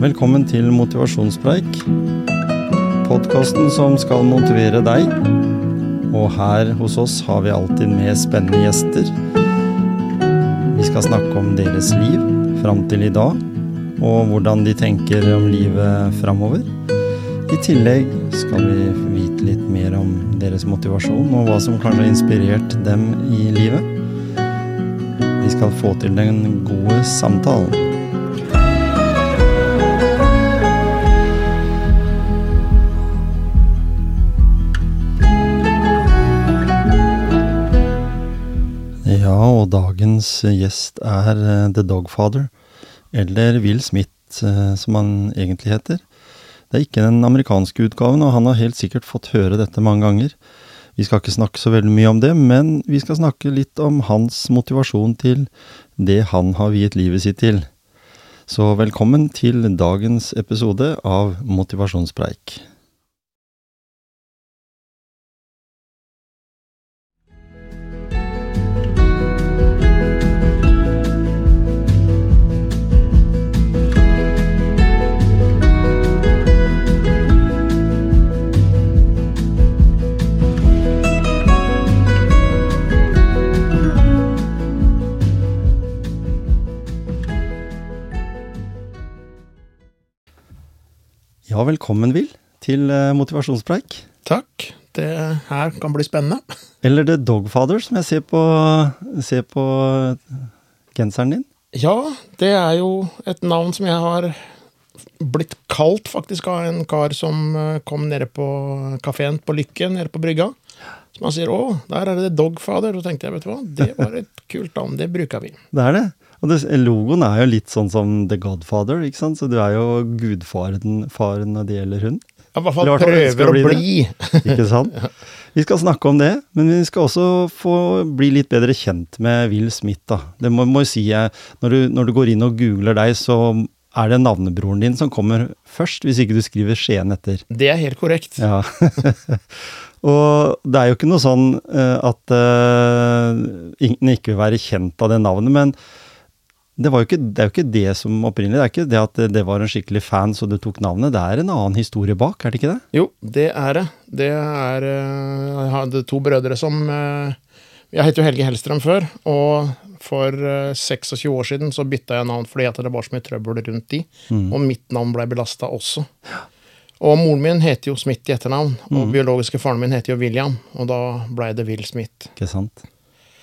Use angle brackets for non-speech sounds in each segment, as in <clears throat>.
Velkommen til Motivasjonspreik. Podkasten som skal motivere deg. Og her hos oss har vi alltid med spennende gjester. Vi skal snakke om deres liv fram til i dag, og hvordan de tenker om livet framover. I tillegg skal vi vite litt mer om deres motivasjon, og hva som kanskje har inspirert dem i livet. Vi skal få til den gode samtalen. Dagens gjest er eh, The Dogfather, eller Will Smith, eh, som han egentlig heter. Det er ikke den amerikanske utgaven, og han har helt sikkert fått høre dette mange ganger. Vi skal ikke snakke så veldig mye om det, men vi skal snakke litt om hans motivasjon til det han har viet livet sitt til. Så velkommen til dagens episode av Motivasjonspreik. Ja, velkommen, Will, til eh, Motivasjonspreik. Takk. Det her kan bli spennende. <laughs> Eller The Dogfather, som jeg ser på, ser på genseren din. Ja, det er jo et navn som jeg har blitt kalt faktisk av en kar som eh, kom nede på kafeen på Lykke, nede på brygga. Som han sier 'Å, der er det Dogfather'. Og tenkte jeg, vet du hva, det var et <laughs> kult navn. Det bruker vi. Det er det. Og det, logoen er jo litt sånn som The Godfather, ikke sant? Så du er jo gudfaren faren når det gjelder hund. Fall i hvert fall prøver å bli bli. <laughs> Ikke sant? Vi skal snakke om det, men vi skal også få bli litt bedre kjent med Will Smith. da. Det må, må si, når, du, når du går inn og googler deg, så er det navnebroren din som kommer først, hvis ikke du skriver Skien etter. Det er helt korrekt. Ja. <laughs> og det er jo ikke noe sånn eh, at uh, ingen ikke vil være kjent av det navnet, men det, var jo ikke, det er jo ikke det som opprinnelig. Det er ikke det at det var en skikkelig fan så du tok navnet. Det er en annen historie bak, er det ikke det? Jo, det er det. Det er eh, Jeg hadde to brødre som eh, Jeg het jo Helge Hellstrøm før, og for eh, 26 år siden så bytta jeg navn fordi at det var så mye trøbbel rundt de, og mitt navn blei belasta også. Og moren min heter jo Smith i etternavn, og biologiske faren min heter jo William, og da blei det Will Smith. Ikke sant?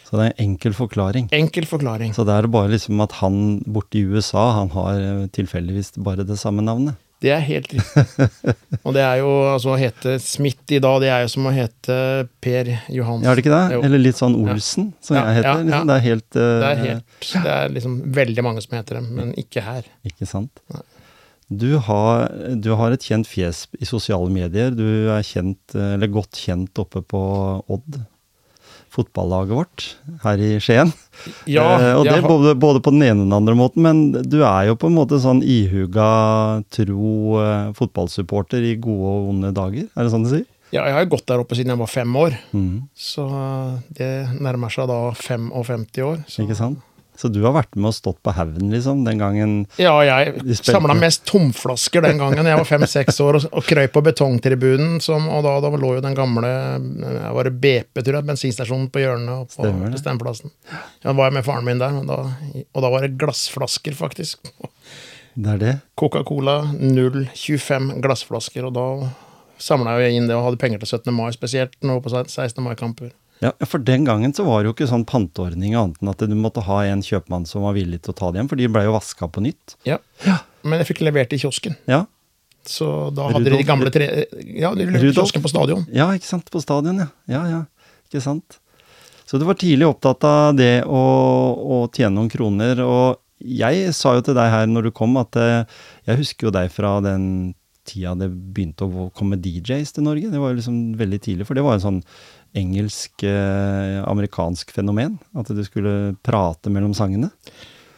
Så det er en enkel forklaring. Enkel forklaring. Så det er bare liksom at han borte i USA, han har eh, tilfeldigvis bare det samme navnet. Det er helt riktig. <laughs> Og det er jo altså å hete Smith i dag, det er jo som å hete Per Johansen. Ja, er det ikke det? Jo. Eller litt sånn Olsen, som Ja, jeg heter. ja, ja. Liksom. Det er helt, uh, Det er, helt, det er liksom veldig mange som heter det, men ikke her. Ikke sant? Du har, du har et kjent fjes i sosiale medier. Du er kjent, eh, eller godt kjent oppe på Odd, fotballaget vårt her i Skien. Ja, Eh, og det har- både, både på den ene og den andre måten, men du er jo på en måte sånn ihuga, tro eh, fotballsupporter i gode og onde dager. Er det sånn du sier? Ja, jeg har jo gått der oppe siden jeg var fem år, Mm. så det nærmer seg da 55 år. Så. Ikke sant? Så du har vært med og stått på haugen, liksom, den gangen Ja, jeg samla mest tomflasker den gangen jeg var fem-seks år og, og krøp på betongtribunen. Som, og da, da lå jo den gamle jeg var det BP, tror jeg, bensinstasjonen på hjørnet og på. Bestemmplassen. Ja, da var jeg med faren min der, og da, og da var det glassflasker, faktisk. Det er det. Coca-Cola 0,25 glassflasker, og da samla jeg inn det og hadde penger til 17. mai spesielt, nå på 16. mai-kamper. Ja, for den gangen så var det jo ikke sånn panteordning annet enn at du måtte ha en kjøpmann som var villig til å ta det hjem, for de ble jo vaska på nytt. Ja. Men jeg fikk levert i kiosken. Ja, Så da hadde de Rudolf- de gamle tre... Ja, de leverte Rudolf? kiosken på stadion. ja ikke sant, på stadion, ja. Ja, ja, ikke sant. Så du var tidlig opptatt av det å, å tjene noen kroner, og jeg sa jo til deg her når du kom at eh, jeg husker jo deg fra den tida det begynte å komme DJs til Norge. Det var jo liksom veldig tidlig, for det var jo en sånn engelsk-amerikansk fenomen. At du skulle prate mellom sangene.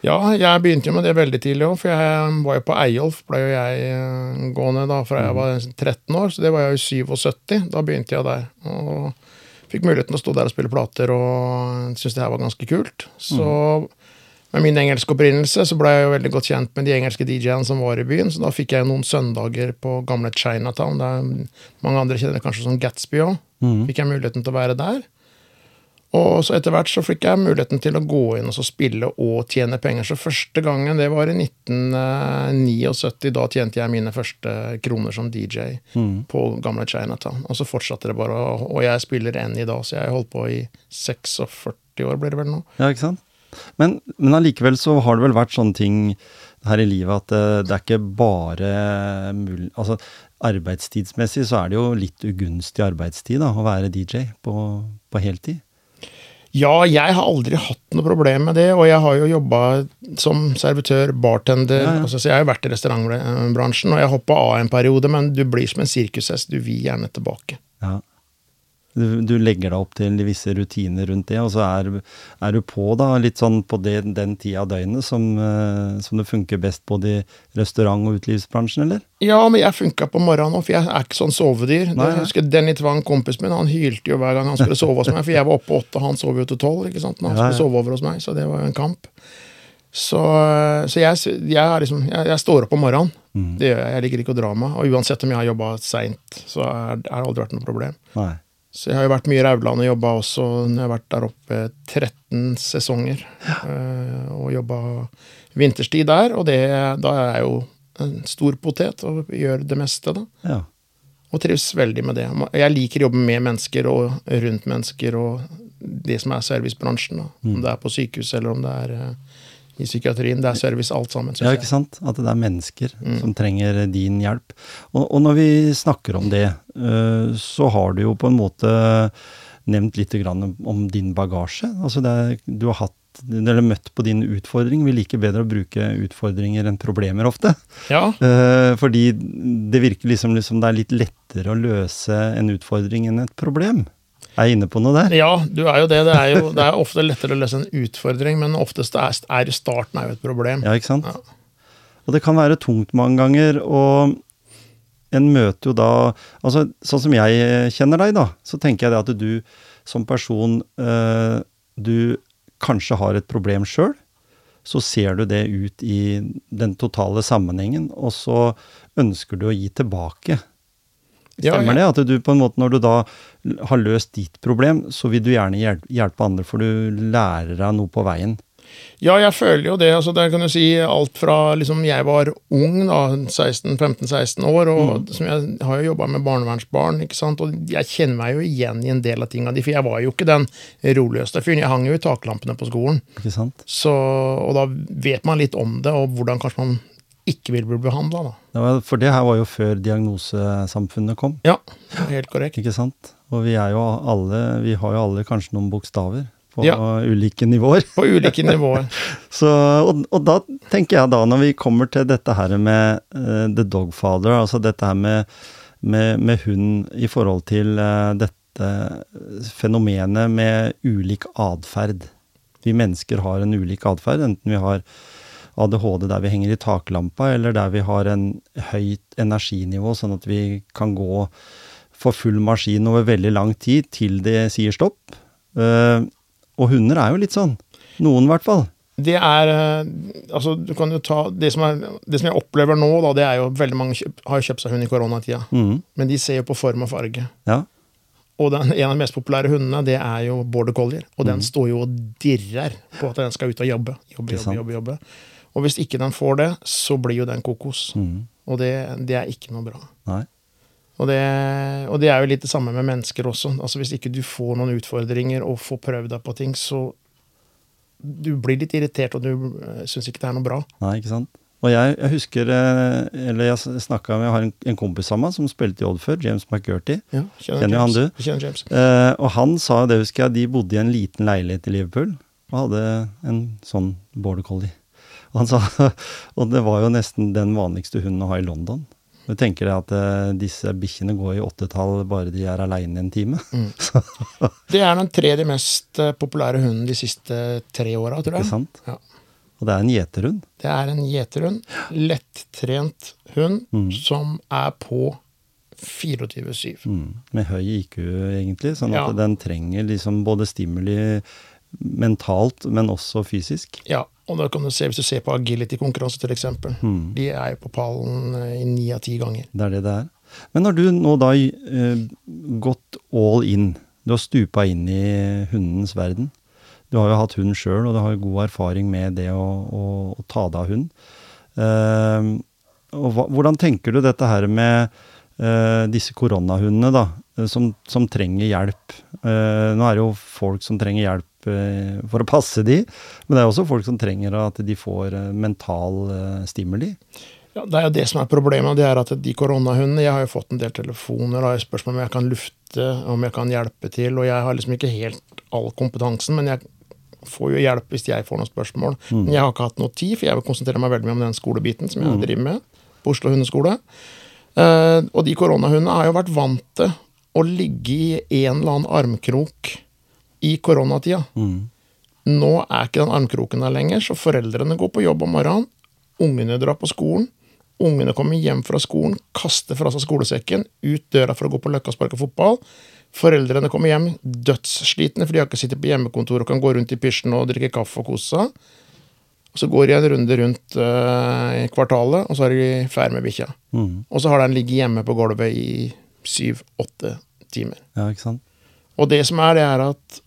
Ja, jeg begynte jo med det veldig tidlig òg, for jeg var jo på Eyolf, ble jo jeg eh, gående da fra jeg var 13 år, så det var jeg jo 77. Da begynte jeg der. Og fikk muligheten å stå der og spille plater, og syntes det her var ganske kult. Så Med min engelske opprinnelse så ble jeg jo veldig godt kjent med de engelske DJ-ene som var i byen, så da fikk jeg noen søndager på gamle Chinatown, der mange andre kjenner det kanskje som Gatsby òg. Mhm. Fikk jeg muligheten til å være der. Og så etter hvert så fikk jeg muligheten til å gå inn og så spille og tjene penger. Så første gangen, det var i 1979. Da tjente jeg mine første kroner som DJ mm. på gamle Chinatown. Og så fortsatte det bare, og jeg spiller enn i dag, så jeg holdt på i 46 år, blir det vel nå. Ja, ikke sant? Men, men allikevel så har det vel vært sånne ting her i livet at det, det er ikke bare mulig Altså arbeidstidsmessig så er det jo litt ugunstig arbeidstid da, å være DJ på, på heltid. Ja, jeg har aldri hatt noe problem med det, og jeg har jo jobba som servitør, bartender, Ja, ja. Altså, så jeg har jo vært i restaurantbransjen, og jeg hoppa av en periode, men du blir som en sirkushest, du vil gjerne tilbake. Ja. Du, legger deg opp til visse rutiner rundt det, og så er, er du på da, litt sånn på det, den tida av døgnet som, eh, som det funker best både i restaurant- og utelivsbransjen, eller? Ja, men jeg funka på morgenen òg, for jeg er ikke sånn sovedyr. Nei, Jeg husker Denny Tvang, kompisen min, han hylte jo hver gang han skulle sove hos meg, for jeg var oppe åtte, han sov jo til tolv, ikke sant, når han skulle sove over hos meg, så det var jo en kamp. Så, så jeg, jeg, liksom, jeg, jeg står opp om morgenen. Mm. Det gjør jeg. Jeg liker ikke å dra meg. Og uansett om jeg har jobba seint, så er det aldri vært noe problem. Nei. Så jeg har jo vært mye i Rauland og jobba også når jeg har vært der oppe 13 sesonger. Ja. Og jobba vinterstid der, og det, da er jeg jo en stor potet og gjør det meste, da. Ja. Og trives veldig med det. Jeg liker å jobbe med mennesker og rundt mennesker og det som er servicebransjen. da. Mm. Om det er på sykehus eller om det er eh, i psykiatrien. Det er service alt sammen. Ja, ikke sant? At det er mennesker Mm. som trenger din hjelp. Og, og når vi snakker om det, øh, så har du jo på en måte nevnt litt grann om, din bagasje. Altså det er, du har hatt, eller møtt på din utfordring. Vi liker bedre å bruke utfordringer enn problemer ofte. Ja, Eh, fordi det virker liksom, liksom det er litt lettere å løse en utfordring enn et problem. Er inne på noe der? ja, du er jo det. Det er jo det er ofte lettere å løse en utfordring, men oftest er, er starten er jo et problem. Ja, ikke sant? Ja. Og det kan være tungt mange ganger, og en møter jo da Altså, sånn som jeg kjenner deg, da, så tenker jeg det at du som person øh, Du kanskje har et problem sjøl. Så ser du det ut i den totale sammenhengen, og så ønsker du å gi tilbake. Ja, Stemmer ja. det? At du på en måte, når du da har løst ditt problem, så vil du gjerne hjelpe, andre, for du lærer deg noe på veien. Ja, jeg føler jo det. altså Der kan du si alt fra liksom jeg var ung, da, 16-15-16 år, og som jeg har jo jobba med barnevernsbarn, ikke sant, og jeg kjenner meg jo igjen i en del av tinga di, for jeg var jo ikke den roløste fyren. Jeg hang jo i taklampene på skolen, Ikke sant? så, og da vet man litt om det, og hvordan kanskje man ikke vil bli behandla. For det her var jo før diagnosesamfunnet kom. Ja, helt korrekt. Ikke sant? Og vi er jo alle, vi har jo alle kanskje noen bokstaver på Ja. ulike nivåer. På ulike nivåer. <laughs> Så, og, og da tenker jeg da, når vi kommer til dette her med uh, the dogfather, altså dette her med, med, med hund i forhold til uh, dette fenomenet med ulik atferd. Vi mennesker har en ulik atferd, enten vi har ADHD der vi henger i taklampa, eller der vi har en høyt energinivå, sånn at vi kan gå for full maskin over veldig lang tid til det sier stopp. Eh, og hunder er jo litt sånn. Noen, i hvert fall. Det er eh, Altså, du kan jo ta Det som, er, det som jeg opplever nå, da, det er jo veldig mange kjøp, har kjøpt seg hund i koronatida. Mm. Men de ser jo på form og farge. Ja. Og den, en av de mest populære hundene, det er jo border collier. Og Mm. den står jo og dirrer på at den skal ut og jobbe. Jobbe, jobbe, jobbe, jobbe. Og hvis ikke den får det, så blir jo den kokos. Mm. Og det, det er ikke noe bra. Og det, og det er jo litt det samme med mennesker også. Altså Hvis ikke du får noen utfordringer og får prøvd deg på ting, så du blir litt irritert, og du uh, syns ikke det er noe bra. Nei, ikke sant. Og jeg, jeg husker eh, Eller jeg snakka med Jeg har en, en kompis av meg som spilte i Odd før, James McGurty. Ja, Kjenner han James. du? Kjenner James. Eh, og han sa det, husker jeg, de bodde i en liten leilighet i Liverpool og hadde en sånn border collie. Han sa <laughs> Og det var jo nesten den vanligste hunden å ha i London. Du tenker deg at uh, disse bikkjene går i åttetall bare de er aleine en time. <laughs> Det er den tredje mest eh, populære hunden de siste tre åra, tror jeg. Ikke sant? Ja. Og det er en gjeterhund. Det er en gjeterhund. Lettrent hund Mm. som er på 24-7. Mm. Med høy IQ, egentlig. Sånn at Ja. den trenger liksom både stimuli mentalt, men også fysisk. Ja, Og da kan du se, Hvis du ser på agility-konkurranse, f.eks. Mm. De er jo på pallen eh, i ni av ti ganger. Det er det det er. Men har du nå da uh, gått all in? Du har stupa inn i hundens verden. Du har jo hatt hund sjøl, og du har jo god erfaring med det å, å, å ta deg av hund. Uh, og hva, hvordan tenker du dette her med uh, disse koronahundene, da, som, som trenger hjelp? Uh, nå er det jo folk som trenger hjelp for å passe de, men det er også folk som trenger at de får eh, mental eh, stimuli. Ja, Det er jo det som er problemet. det er at de koronahundene Jeg har jo fått en del telefoner og spørsmål om jeg kan lufte, om jeg kan hjelpe til. Og jeg har liksom ikke helt all kompetansen, men jeg får jo hjelp hvis jeg får noen spørsmål. Men jeg har ikke hatt noe tid, for jeg vil konsentrere meg veldig mye om den skolebiten som jeg driver med på Oslo hundeskole. Uh, og de koronahundene har jo vært vant til å ligge i en eller annen armkrok i koronatida. Nå er ikke den armkroken der lenger, så foreldrene går på jobb om morgenen. Ungene drar på skolen. Ungene kommer hjem fra skolen, kaster fra seg skolesekken, ut døra for å gå på Løkka og sparke fotball. Foreldrene kommer hjem dødsslitne, for de har ikke sittet på hjemmekontor og kan gå rundt i pysjen og drikke kaffe og kose seg. Så går de en runde rundt uh, i kvartalet, og så er de ferdig med bikkja. Og så har den ligget hjemme på gulvet i syv-åtte timer. Ja, ikke sant? Og det som er, det er at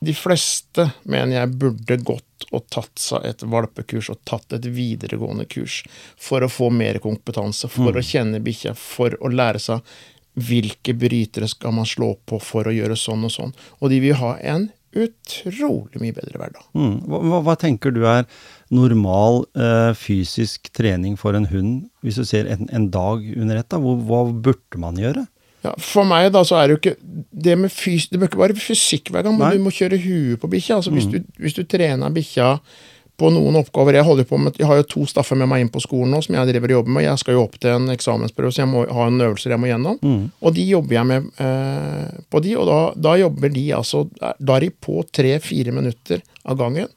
de fleste mener jeg burde gått og tatt seg et valpekurs og tatt et videregående kurs for å få mer kompetanse, for å kjenne bikkja, for å lære seg hvilke brytere skal man slå på for å gjøre sånn og sånn. Og de vil ha en utrolig mye bedre hverdag. Mm. Hva, hva, hva tenker du er normal eh, fysisk trening for en hund, hvis du ser en, en dag under ett? da? Hvor, hva burde man gjøre? Ja, for meg da, så er det jo ikke Det med fys det bør ikke være fysikk hver gang, men Nei. du må kjøre huet på bikkja. Altså, hvis, du, hvis du trener bikkja på noen oppgaver Jeg holder på med, jeg har jo to staffer med meg inn på skolen nå som jeg driver og jobber med. Jeg skal jo opp til en eksamensprøve, så jeg må ha en øvelse jeg må gjennom. Og de jobber jeg med eh, på de, og da, da jobber de altså Da er de på tre-fire minutter av gangen.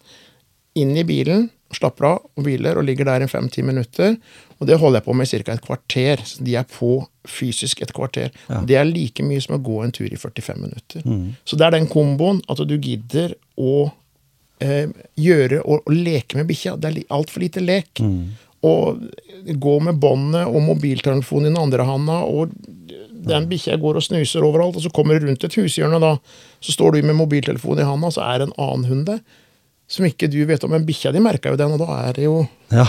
Inn i bilen, slapper av og hviler, og ligger der i fem-ti minutter. Og det holder jeg på med i ca. et kvarter. Så de er på fysisk et kvarter. Det er like mye som å gå en tur i 45 minutter. Så det er den komboen at du gidder å eh, gjøre og, og leke med bikkja. Det er altfor lite lek. Og gå med båndet og mobiltelefonen i den andre handa, og den bikkja går og snuser overalt, og så kommer du rundt et hushjørne, da, så står du med mobiltelefonen i handa, så er det en annen hund der. Som ikke du vet om, men bikkja di merka jo den, og da er det jo Ja.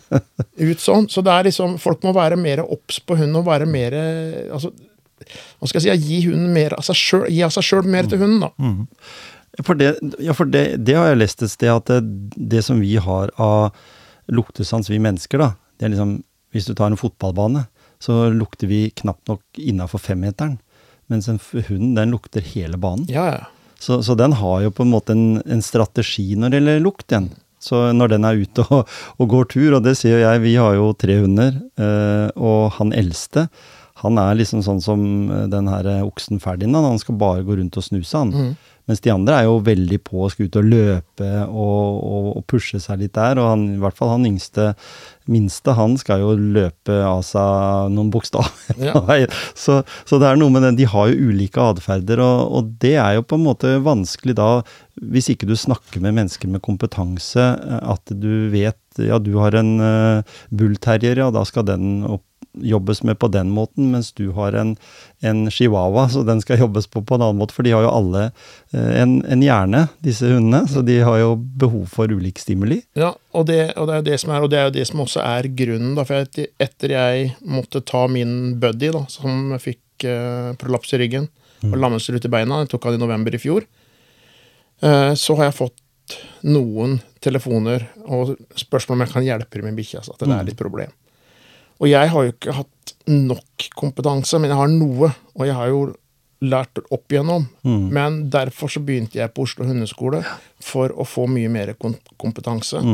<laughs> ut sånn. Så det er liksom, folk må være mer obs på hunden og være mer altså, Hva skal jeg si? Gi hunden mer av seg sjøl, gi av seg sjøl mer til hunden, da. For, det, ja, for det, det har jeg lest et sted, at det, det som vi har av luktesans, vi mennesker, da, det er liksom Hvis du tar en fotballbane, så lukter vi knapt nok innafor femmeteren. Mens en hund, den lukter hele banen. Ja, ja. Så, så den har jo på en måte en, en strategi når det gjelder lukt, den. Så når den er ute og, og går tur, og det sier jeg, vi har jo tre hunder, øh, og han eldste, han er liksom sånn som eh, den her eh, oksen Ferdinand, han skal bare gå rundt og snuse, han. Mens de andre er jo veldig på og skal ut og løpe og, og, og pushe seg litt der, og han, i hvert fall han yngste, minste, han skal jo løpe av seg noen bokstaver. Ja. <laughs> Så, så det er noe med den, de har jo ulike atferder, og, og det er jo på en måte vanskelig da, hvis ikke du snakker med mennesker med kompetanse, eh, at du vet, ja du har en uh, bullterrier, ja da skal den opp, jobbes med på den måten, mens du har en, en chihuahua, så den skal jobbes på på en annen måte, for de har jo alle eh, en, en hjerne, disse hundene, så de har jo behov for ulik stimuli. Ja, og det, og det er det som er, og det er jo det som også er grunnen. Da, for etter, etter jeg måtte ta min buddy, da, som fikk eh, prolaps i ryggen og lammelse ut i beina, jeg tok han i november i fjor, eh, så har jeg fått noen telefoner og spørsmål om jeg kan hjelpe med bikkja. At det er litt problem. Og jeg har jo ikke hatt nok kompetanse, men jeg har noe. Og jeg har jo lært opp igjennom. Men derfor så begynte jeg på Oslo hundeskole for å få mye mer kompetanse. kompetanse.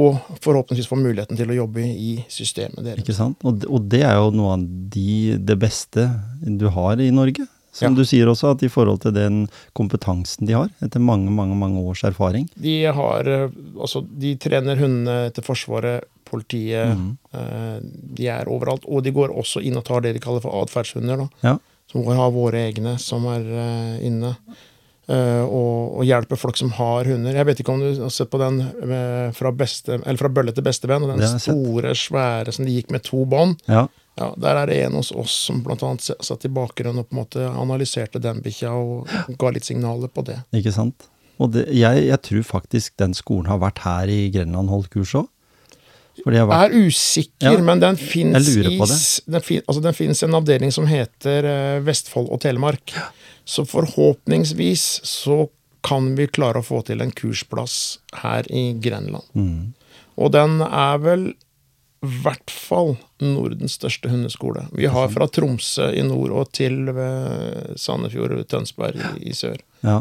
Og forhåpentligvis få muligheten til å jobbe i systemet deres. Ikke sant? Og, og det er jo noe av de, det beste du har i Norge. Som Ja. du sier også, at i forhold til den kompetansen de har, etter mange, mange, mange års erfaring. De har eh, Altså, de trener hundene til Forsvaret, politiet eh, De er overalt. Og de går også inn og tar det de kaller for atferdshunder. Ja. Som har våre egne som er eh, inne. eh, og, og hjelper folk som har hunder. Jeg vet ikke om du har sett på den fra, beste, eller fra bølle til bestevenn, den store, svære som de gikk med to bånd. Ja. Ja, Der er det en hos oss som blant annet satt i bakgrunnen og på en måte analyserte den bikkja og ga litt signaler på det. Ikke sant? Og det, jeg, jeg tror faktisk den skolen har vært her i Grenland holdt kurs òg. Fordi jeg har vært Jeg er usikker, Ja, men den fins i den fin, altså den en avdeling som heter eh, Vestfold og Telemark. Så forhåpningsvis så kan vi klare å få til en kursplass her i Grenland. mm, Og den er vel i hvert fall Nordens største hundeskole. Vi har fra Tromsø i nord og til eh, Sandefjord og Tønsberg i, sør. Ja.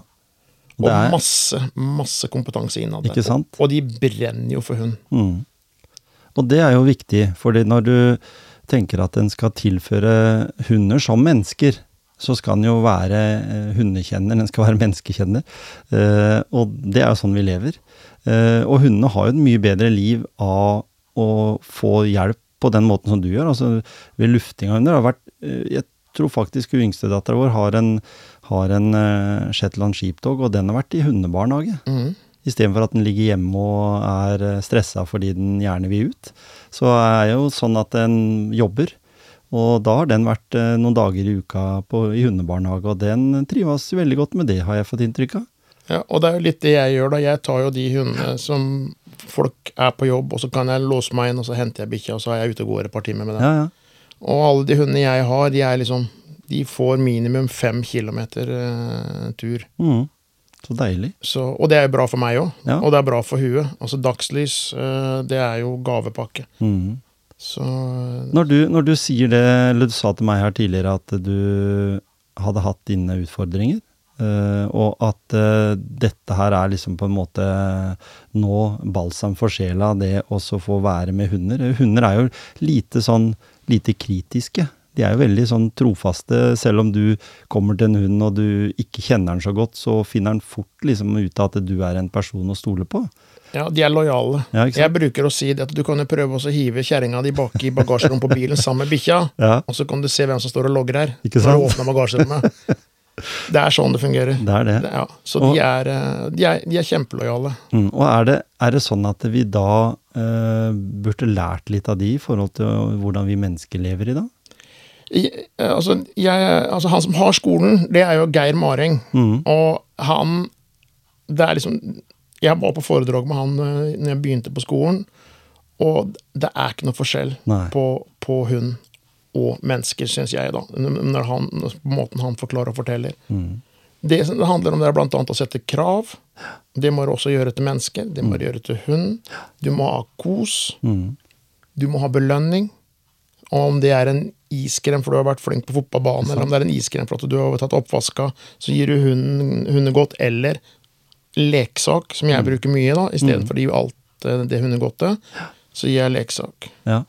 Og er, masse, masse kompetanse innad der. Og, og de brenner jo for hund. mm. Og det er jo viktig, fordi når du tenker at en skal tilføre hunder som mennesker, så skal den jo være eh, hundekjenner, den skal være <laughs> menneskekjenner. Eh, og det er jo sånn vi lever. Eh, og hundene har jo et mye bedre liv av å få hjelp på den måten som du gjør. Altså ved lufting av hunder. har vært, jeg tror faktisk yngstedattera vår har en, har en Shetland sheepdog, og den har vært i hundebarnehage. Mhm. Istedenfor at den ligger hjemme og er eh, stressa fordi den gjerne vil ut. Så er det jo sånn at den jobber. Og da har den vært eh, noen dager i uka på, i hundebarnehage, og den trives veldig godt med det, har jeg fått inntrykk av. Ja, og det er jo litt det jeg gjør, da. Jeg tar jo de hundene som folk er på jobb, og så kan jeg låse meg inn, og så henter jeg bikkja, og så er jeg ute og går et par timer med den. Ja, ja. Og alle de hundene jeg har, de er liksom De får minimum fem kilometer eh, tur. Mm. Så deilig. Så, og det er jo bra for meg òg. Ja. Og det er bra for huet. Altså dagslys, eh, det er jo gavepakke. Mm. Så Når, du, når du sier det, eller du sa til meg her tidligere at du hadde hatt dine utfordringer, eh, og at eh, dette her er liksom på en måte nå balsam for sjela, det å få være med hunder. Hunder er jo lite sånn lite kritiske. De er jo veldig sånn trofaste. Selv om du kommer til en hund og du ikke kjenner den så godt, så finner den fort liksom ut av at du er en person å stole på. ja, de er lojale. Ja. Jeg bruker å si det at du kan jo prøve å hive kjerringa di bak i bagasjerommet på bilen sammen med bikkja, Ja, og så kan du se hvem som står og logger her. Ikke når du åpner bagasjerommet. <laughs> Det er sånn det fungerer. det er det. Det- Ja, så Og- de er, eh, de er, de er kjempelojale. Mm, og er det, er det sånn at vi da eh, burde lært litt av de i forhold til hvordan vi mennesker lever i dag? Altså, jeg, altså, han som har skolen, det er jo Geir Maring. Mm. Og han Det er liksom Jeg var på foredrag med han eh, når jeg begynte på skolen, og det er ikke noe forskjell Nei. på, på hund og mennesker, syns jeg, da. Når han, på måten han forklarer og forteller. Mm. Det det handler om, det er blant annet å sette krav. Det må du også gjøre til mennesker. Det må du gjøre til hund. Du må ha kos. Mm. Du må ha belønning. Og om det er en iskrem for du har vært flink på fotballbanen, eller om det er en iskrem for at du har tatt oppvaska, så gir du hunden hundegodt, eller leksak, som jeg bruker mye, da, istedenfor å gi alt eh, det hundegodtet, så gir jeg leksak. Ja.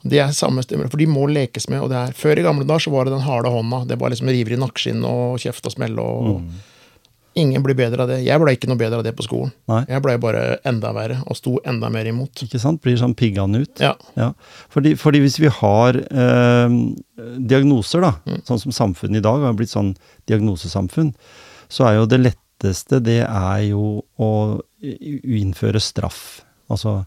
Det er samme stemmer, for de må lekes med. og det er, Før i gamle dager så var det den harde hånda. Det var liksom river i nakkeskinnet og kjeft og smelle. og Ingen blir bedre av det. Jeg ble ikke noe bedre av det på skolen. Nei. Jeg ble bare enda verre og sto enda mer imot. Ikke sant? Blir sånn piggende ut. Ja. Ja. Fordi, fordi hvis vi har eh, diagnoser, da, sånn som samfunnet i dag har blitt sånn diagnosesamfunn, så er jo det letteste det er jo å innføre straff. Altså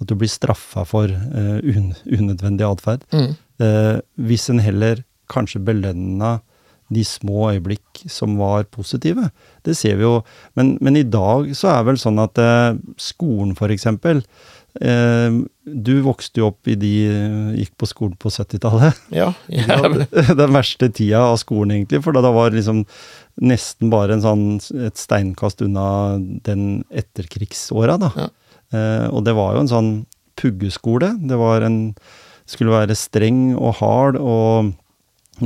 at du blir straffa for eh, un, unødvendig atferd. Mm. Eh, hvis en heller kanskje belønna de små øyeblikk som var positive. Det ser vi jo. Men, men i dag så er vel sånn at eh, skolen eksempel eh, Du vokste jo opp i de Gikk på skolen på 70-tallet. Ja, <laughs> Ja, <laughs> den verste tida av skolen, egentlig. For da det var liksom nesten bare en sånn, et steinkast unna den etterkrigsåra, da. Ja. Eh, og det var jo en sånn puggeskole. Det var en Skulle være streng og hard og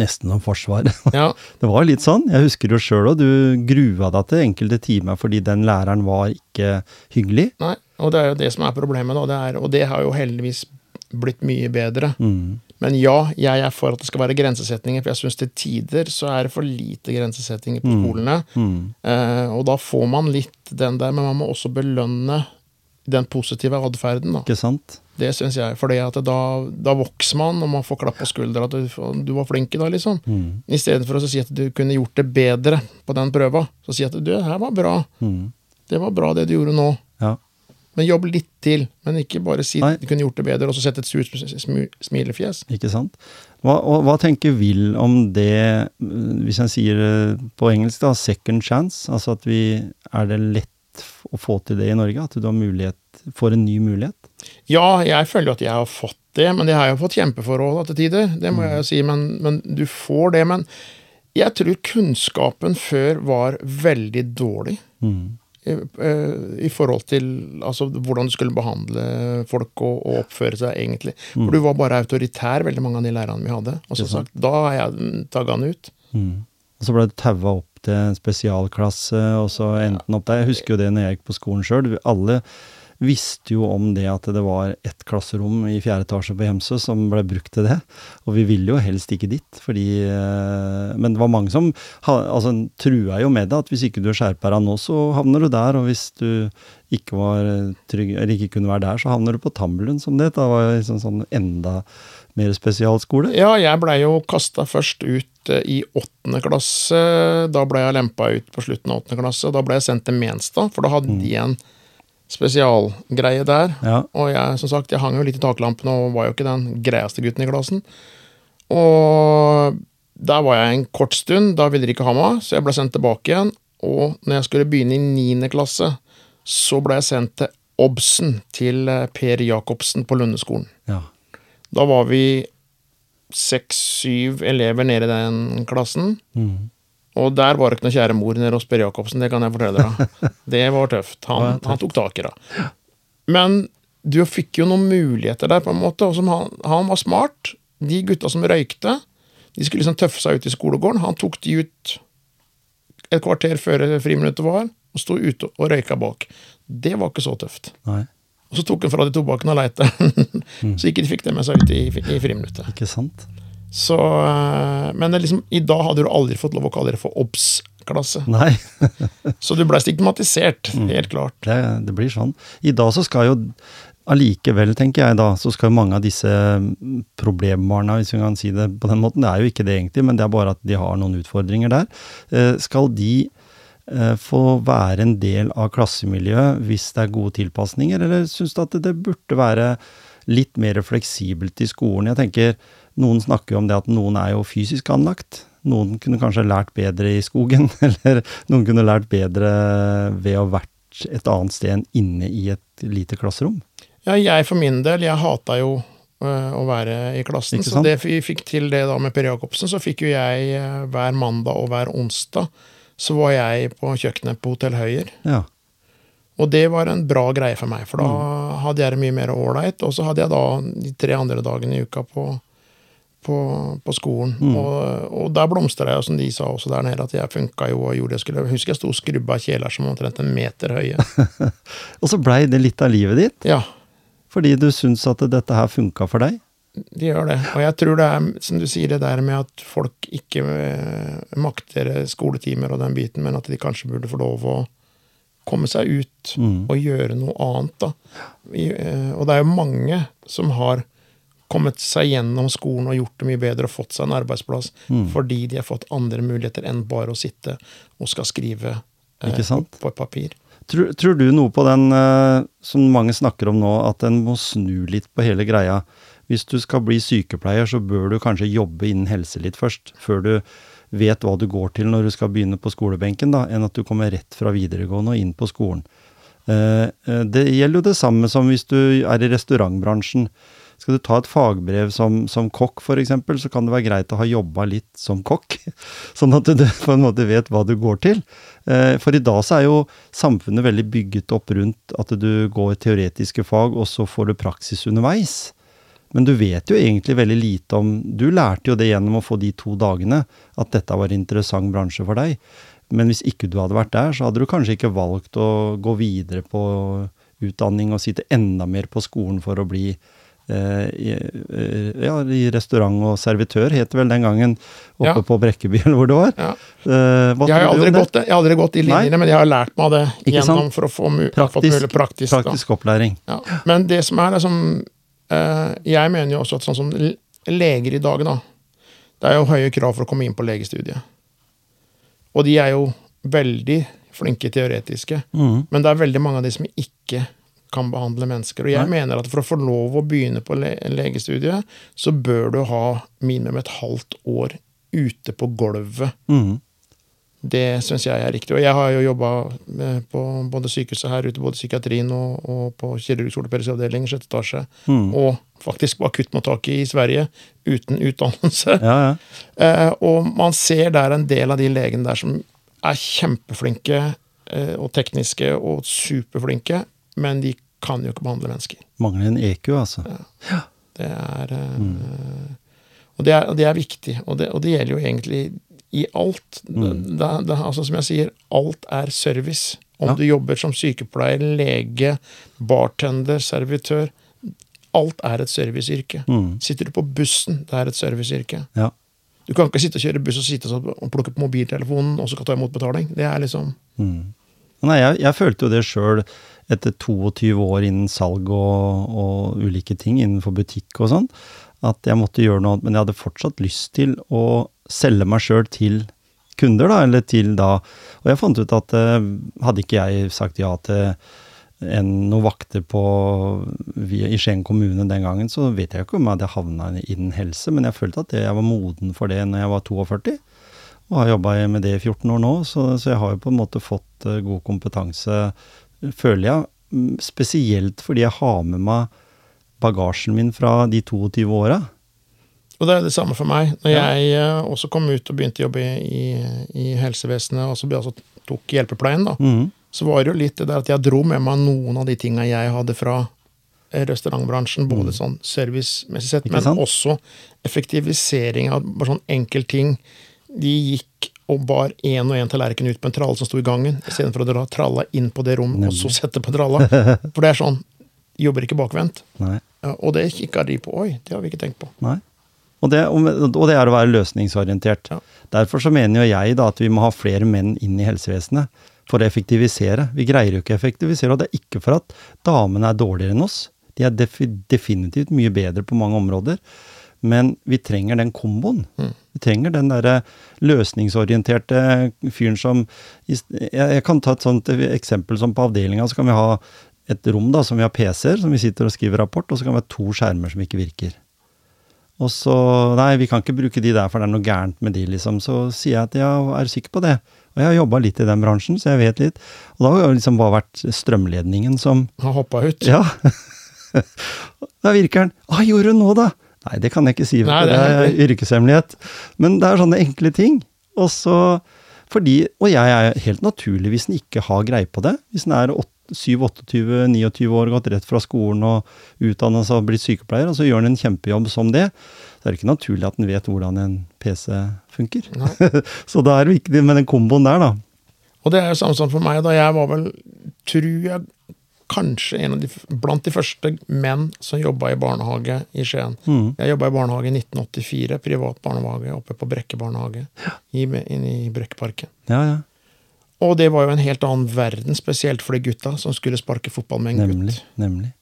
nesten om forsvar. <laughs> ja, det var litt sånn. Jeg husker jo sjøl òg, du grua deg til enkelte timer fordi den læreren var ikke hyggelig. nei, og det er jo det som er problemet, da. Det er, og det har jo heldigvis blitt mye bedre. Mm. Men ja, jeg er for at det skal være grensesetninger, for jeg syns til tider så er det for lite grensesetninger på Mm. skolene. Mm. Eh, og da får man litt den der, men man må også belønne den positive atferden. Ikke sant? Det syns jeg. For da, da vokser man, og man får klapp på skuldra at du, du var flink i dag, liksom. Mm. I stedet for å si at du kunne gjort det bedre på den prøva. Så si at du, det her var bra. Mm. Det var bra det du gjorde nå. Ja. Men jobb litt til. Men ikke bare si Nei. du kunne gjort det bedre, og så sette et surt smilefjes. Ikke sant? Hva, og, hva tenker Will om det, mm, hvis jeg sier det på engelsk, da, second chance? Altså at vi Er det lett å få til det i Norge? At du har mulighet, får en ny mulighet? Ja, jeg føler at jeg har fått det, men det har jeg fått kjempeforhold til tider. Det må jeg jo si, men, men du får det. Men jeg tror kunnskapen før var veldig dårlig. Mm. I, eh, I forhold til altså, hvordan du skulle behandle folk og, og oppføre seg, egentlig. For du var bare autoritær, veldig mange av de lærerne vi hadde. Og som sagt, da har jeg tagga han ut. Mm. Og så ble du taua opp en spesialklasse, og så endte han opp der. Jeg husker jo det når jeg gikk på skolen sjøl. Alle visste jo om det at det var ett klasserom i fjerde etasje på Hemsø som ble brukt til det. Og vi ville jo helst ikke dit, fordi eh, Men det var mange som altså, trua jo med det, at hvis ikke du skjerper deg nå, så havner du der. Og hvis du ikke var trygg, eller ikke kunne være der, så havner du på Tambelund, som det. Da var liksom sånn enda mer spesialskole. Ja, jeg blei jo kasta først ut eh, i åttende klasse. Da blei jeg lempa ut på slutten av åttende klasse. Da blei jeg sendt til Menstad, for da hadde de en spesialgreie der. Ja. Og jeg som sagt, jeg hang jo litt i taklampene og var jo ikke den greieste gutten i klassen. Og der var jeg en kort stund. Da ville de ikke ha meg, så jeg ble sendt tilbake igjen. Og når jeg skulle begynne i niende klasse, så ble jeg sendt til Obsen, til eh, Per Jacobsen på Lundeskolen. ja. Da var vi seks-syv elever nede i den klassen. Mm. Og der var det ikke noe kjære mor nede hos Per Jacobsen, det kan jeg fortelle deg. <laughs> Det var tøft. Han, han tok tak i det. Men du fikk jo noen muligheter der, på en måte. Og som han, han var smart. De gutta som røykte, de skulle liksom tøffe seg ut i skolegården. Han tok de ut et kvarter før friminuttet var, og sto ute og røyka bak. Det var ikke så tøft. Nei, Og så tok han fra de tobakken og leite, <laughs> så ikke de fikk det med seg ut i, i friminuttet. ikke sant? Så, eh, men det liksom, i dag hadde du aldri fått lov å kalle det for obs-klasse. Nei, <laughs> <laughs> Så du blei stigmatisert, helt klart. det, det blir sånn. I dag så skal jo allikevel, tenker jeg da, så skal jo mange av disse mm, problembarna, hvis vi kan si det på den måten, det er jo ikke det egentlig, men det er bare at de har noen utfordringer der. Eh, Skal de få være en del av klassemiljøet hvis det er gode tilpasninger, eller syns du at det burde være litt mer fleksibelt i skolen? Jeg tenker, noen snakker jo om det at noen er jo fysisk anlagt. Noen kunne kanskje lært bedre i skogen, <laughs> eller noen kunne lært bedre ved å ha vært et annet sted enn inne i et lite klasserom. Ja, jeg for min del, jeg hata jo øh, å være i klassen. Så det vi fikk til det da med Per Jacobsen, så fikk jo jeg øh, hver mandag og hver onsdag så var jeg på kjøkkenet på Hotell Høyer. Ja. Og det var en bra greie for meg, for da Mm. hadde jeg det mye mer ålreit. Og så hadde jeg da de tre andre dagene i uka på, på, på skolen. Mm. Og, og der blomstra jeg, som de sa også der nede, at jeg funka jo og gjorde det jeg skulle. Jeg husker jeg sto og skrubba kjeler som omtrent en meter høye. <laughs> Og så blei det litt av livet ditt, Ja, fordi du syns at dette her funka for deg. De gjør det. Og jeg tror det er, som du sier, det der med at folk ikke eh, makter skoletimer og den biten, men at de kanskje burde få lov å komme seg ut Mm. og gjøre noe annet, da. Eh, og det er jo mange som har kommet seg gjennom skolen og gjort det mye bedre og fått seg en arbeidsplass Mm. fordi de har fått andre muligheter enn bare å sitte og skal skrive eh, på, på et papir. Tror, tror du noe på den eh, som mange snakker om nå, at en må snu litt på hele greia? Hvis du skal bli sykepleier, så bør du kanskje jobbe innen helse litt først, før du vet hva du går til når du skal begynne på skolebenken, da, enn at du kommer rett fra videregående og inn på skolen. Eh, eh, det gjelder jo det samme som hvis du er i restaurantbransjen. Skal du ta et fagbrev som, som kokk f.eks., så kan det være greit å ha jobba litt som kokk, <laughs> sånn at du <laughs> på en måte vet hva du går til. Eh, For i dag så er jo samfunnet veldig bygget opp rundt at du går teoretiske fag, og så får du praksis underveis. Men du vet jo egentlig veldig lite om Du lærte jo det gjennom å få de to dagene, at dette var en interessant bransje for deg. Men hvis ikke du hadde vært der, så hadde du kanskje ikke valgt å gå videre på utdanning og sitte enda mer på skolen for å bli eh, i, eh, ja, i restaurant og servitør, het det vel den gangen, oppe Ja. på Brekkeby, <laughs> eller hvor det var. Ja. Eh, Jeg har, aldri gått, jeg har aldri gått i linjene, men jeg har lært meg det gjennom for å få mu Praktisk- mulig praktisk. Praktisk opplæring. Ja. Men det som er, det som eh, Jeg mener jo også at sånn som leger i dag, da Det er jo høye krav for å komme inn på legestudiet. Og de er jo veldig flinke teoretiske. Mm. Men det er veldig mange av de som ikke kan behandle mennesker. Og jeg Nei. mener at for å få lov å begynne på le legestudiet, så bør du ha minimum et halvt år ute på gulvet. Mhm. Det syns jeg er riktig. Og jeg har jo jobba på både sykehuset her ute, både psykiatrien og, og på kirurgisk ortopedisk avdeling, sjette etasje, mm. og faktisk på akuttmottaket i Sverige, uten utdannelse. Ja, ja. <laughs> Eh, og man ser der en del av de legene der som er kjempeflinke eh, og tekniske og superflinke, men de kan jo ikke behandle mennesker. Mangler en EQ, altså. Det er eh, Og det er, og det er viktig, og det, og det gjelder jo egentlig i alt. Mm. det, det, altså Som jeg sier, alt er service. Om Ja. du jobber som sykepleier, lege, bartender, servitør. Alt er et serviceyrke. Mm. Sitter du på bussen, det er et serviceyrke. Ja. Du kan ikke sitte og kjøre buss og sitte og plukke på mobiltelefonen og så kan ta imot betaling. Det er liksom Mm. Nei, jeg, jeg følte jo det sjøl etter 22 år innen salg og, og ulike ting innenfor butikk og sånn, at jeg måtte gjøre noe, men jeg hadde fortsatt lyst til å selge meg sjøl til kunder, da, eller til da Og jeg fant ut at eh, hadde ikke jeg sagt ja til en, noen vakter på, i Skien kommune den gangen, så vet jeg ikke om jeg hadde havna innen helse, men jeg følte at jeg var moden for det når jeg var 42. Og har jobba med det i 14 år nå, så, så jeg har jo på en måte fått eh, god kompetanse, føler jeg. Mm, Spesielt fordi jeg har med meg bagasjen min fra de 22 åra. Og det er det samme for meg. Når Ja. jeg eh, også kom ut og begynte å jobbe i, i helsevesenet, og så altså tok hjelpepleien, da, mm. så var det jo litt det der at jeg dro med meg noen av de tinga jeg hadde fra eh, restaurantbransjen, både sånn servicemessig sett, Mm. Men sant? også effektivisering av bare sånn enkeltting. De gikk og bar én og én tallerken ut på en tralle som sto i gangen, istedenfor å dra tralla inn på det rommet, og så sette på tralla. <laughs> For det er sånn Jobber ikke bakvendt. Nei. Ja, og det kikka de på. Oi, det har vi ikke tenkt på. Nei. Og det, og det er å være løsningsorientert. Ja. Derfor så mener jo jeg da at vi må ha flere menn inn i helsevesenet for å effektivisere. Vi greier jo ikke å effektivisere, og det er ikke for at damene er dårligere enn oss. De er defi definitivt mye bedre på mange områder. Men vi trenger den komboen. Vi trenger den derre løsningsorienterte fyren som jeg, jeg kan ta et sånt eksempel som på avdelinga, så kan vi ha et rom da, som vi har PC-er, som vi sitter og skriver rapport, og så kan vi ha to skjermer som ikke virker. Og så Nei, vi kan ikke bruke de der, for det er noe gærent med de, liksom. Så sier jeg at ja, er du sikker på det? Og jeg har jobba litt i den bransjen, så jeg vet litt. Og da har det liksom bare vært strømledningen som Har hoppa ut. Ja. <laughs> da virker den. Hva gjorde du nå, da? Nei, det kan jeg ikke si, for Nei, det det er er yrkeshemmelighet. Men det er sånne enkle ting. Og så fordi, Og jeg er helt naturlig hvis en ikke har greie på det. Hvis en er 7-28-29 år, gått rett fra skolen og utdanna seg og blitt sykepleier, og så gjør han en kjempejobb som det, så er det ikke naturlig at han vet hvordan en PC funker. <laughs> Så da er det viktig med den komboen der, da. Og det er jo samme som for meg, da jeg var vel, tror jeg, kanskje en av de, blant de første menn som jobba i barnehage i Skien. Mm. Jeg jobba i barnehage i 1984, privat barnehage oppe på Brekke barnehage, i, inne i Brekkeparken. Ja, ja. Og det var jo en helt annen verden, spesielt for de gutta som skulle sparke fotball med en Nemlig. gutt. Nemlig.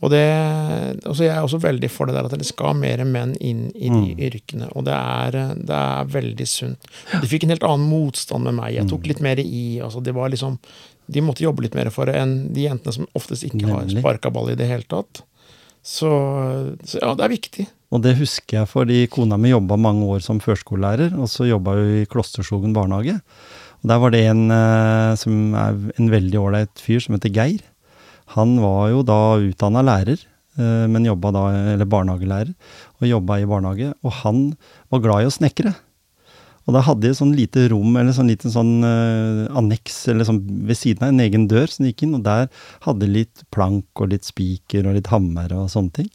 Og det, altså jeg er også veldig for det der at det skal mer menn inn i de Mm. yrkene. Og det er, det er veldig sunt. De fikk en helt annen motstand med meg. Jeg Mm. tok litt mer i. altså det var liksom, De måtte jobbe litt mer for det enn de jentene som oftest ikke Nemlig. har sparka ball i det hele tatt. Så, så ja, det er viktig. Og det husker jeg fordi kona mi jobba mange år som førskolelærer, og så jobba hun i Klosterskogen barnehage. Og der var det en eh, som er en veldig ålreit fyr som heter Geir. Han var jo da utdanna lærer, eh, men jobba da, eller barnehagelærer, og jobba i barnehage. Og han var glad i å snekre. Og da hadde de sånn lite rom, eller sånn liten sånn uh, anneks, eller sånn ved siden av en egen dør som gikk inn, og der hadde de litt plank og litt spiker og litt hammer og sånne ting.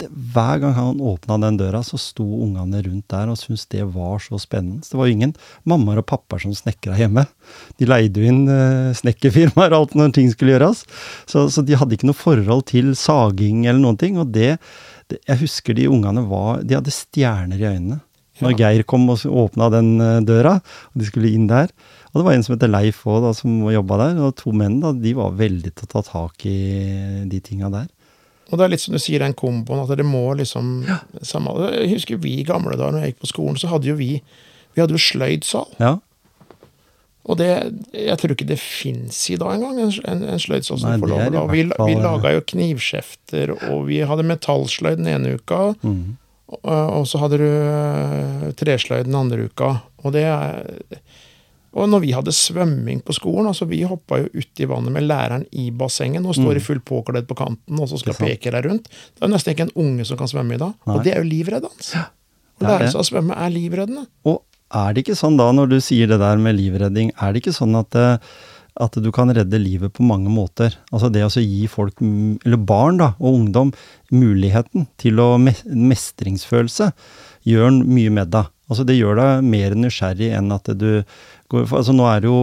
Det, hver gang han åpna den døra, så sto ungene rundt der og syntes det var så spennende. Så det var jo ingen mammaer og pappaer som snekra hjemme. De leide jo inn eh, snekkerfirmaer alt når ting skulle gjøres. Så, så, de hadde ikke noe forhold til saging eller noen ting. Og det, det Jeg husker de ungene var De hadde stjerner i øynene. Når ja. Geir kom og åpna den uh, døra, og de skulle inn der. Og det var en som heter Leif òg, som jobba der. Og to menn, da, de var veldig til å ta tak i de tinga der. Og det er litt som du sier, den komboen, at det må liksom ja. samme, Jeg husker vi i gamle dager, når jeg gikk på skolen, så hadde jo vi vi hadde jo sløydsal. Ja. Og det, jeg tror ikke det fins i dag engang, en, en, en sløydsal som får lov. Vi, vi laga jo knivskjefter, og vi hadde metallsløyd den ene uka. Mm. Og, og, så hadde du uh, tresløyd den andre uka. Og det er og når vi hadde svømming på skolen, altså vi hoppa jo uti vannet med læreren i bassenget og står mm. i full påkledd på kanten og så skal peke deg rundt. Det er nesten ikke en unge som kan svømme i dag. Nei. Og det er jo livreddende. Å lære seg å svømme er livreddende. Og er det ikke sånn da, når du sier det der med livredding, er det ikke sånn at, eh, at du kan redde livet på mange måter? Altså det å gi folk, eller barn da, og ungdom, muligheten til å mestringsfølelse, gjør mye med deg. Altså det gjør deg mer nysgjerrig enn at du altså Nå er det jo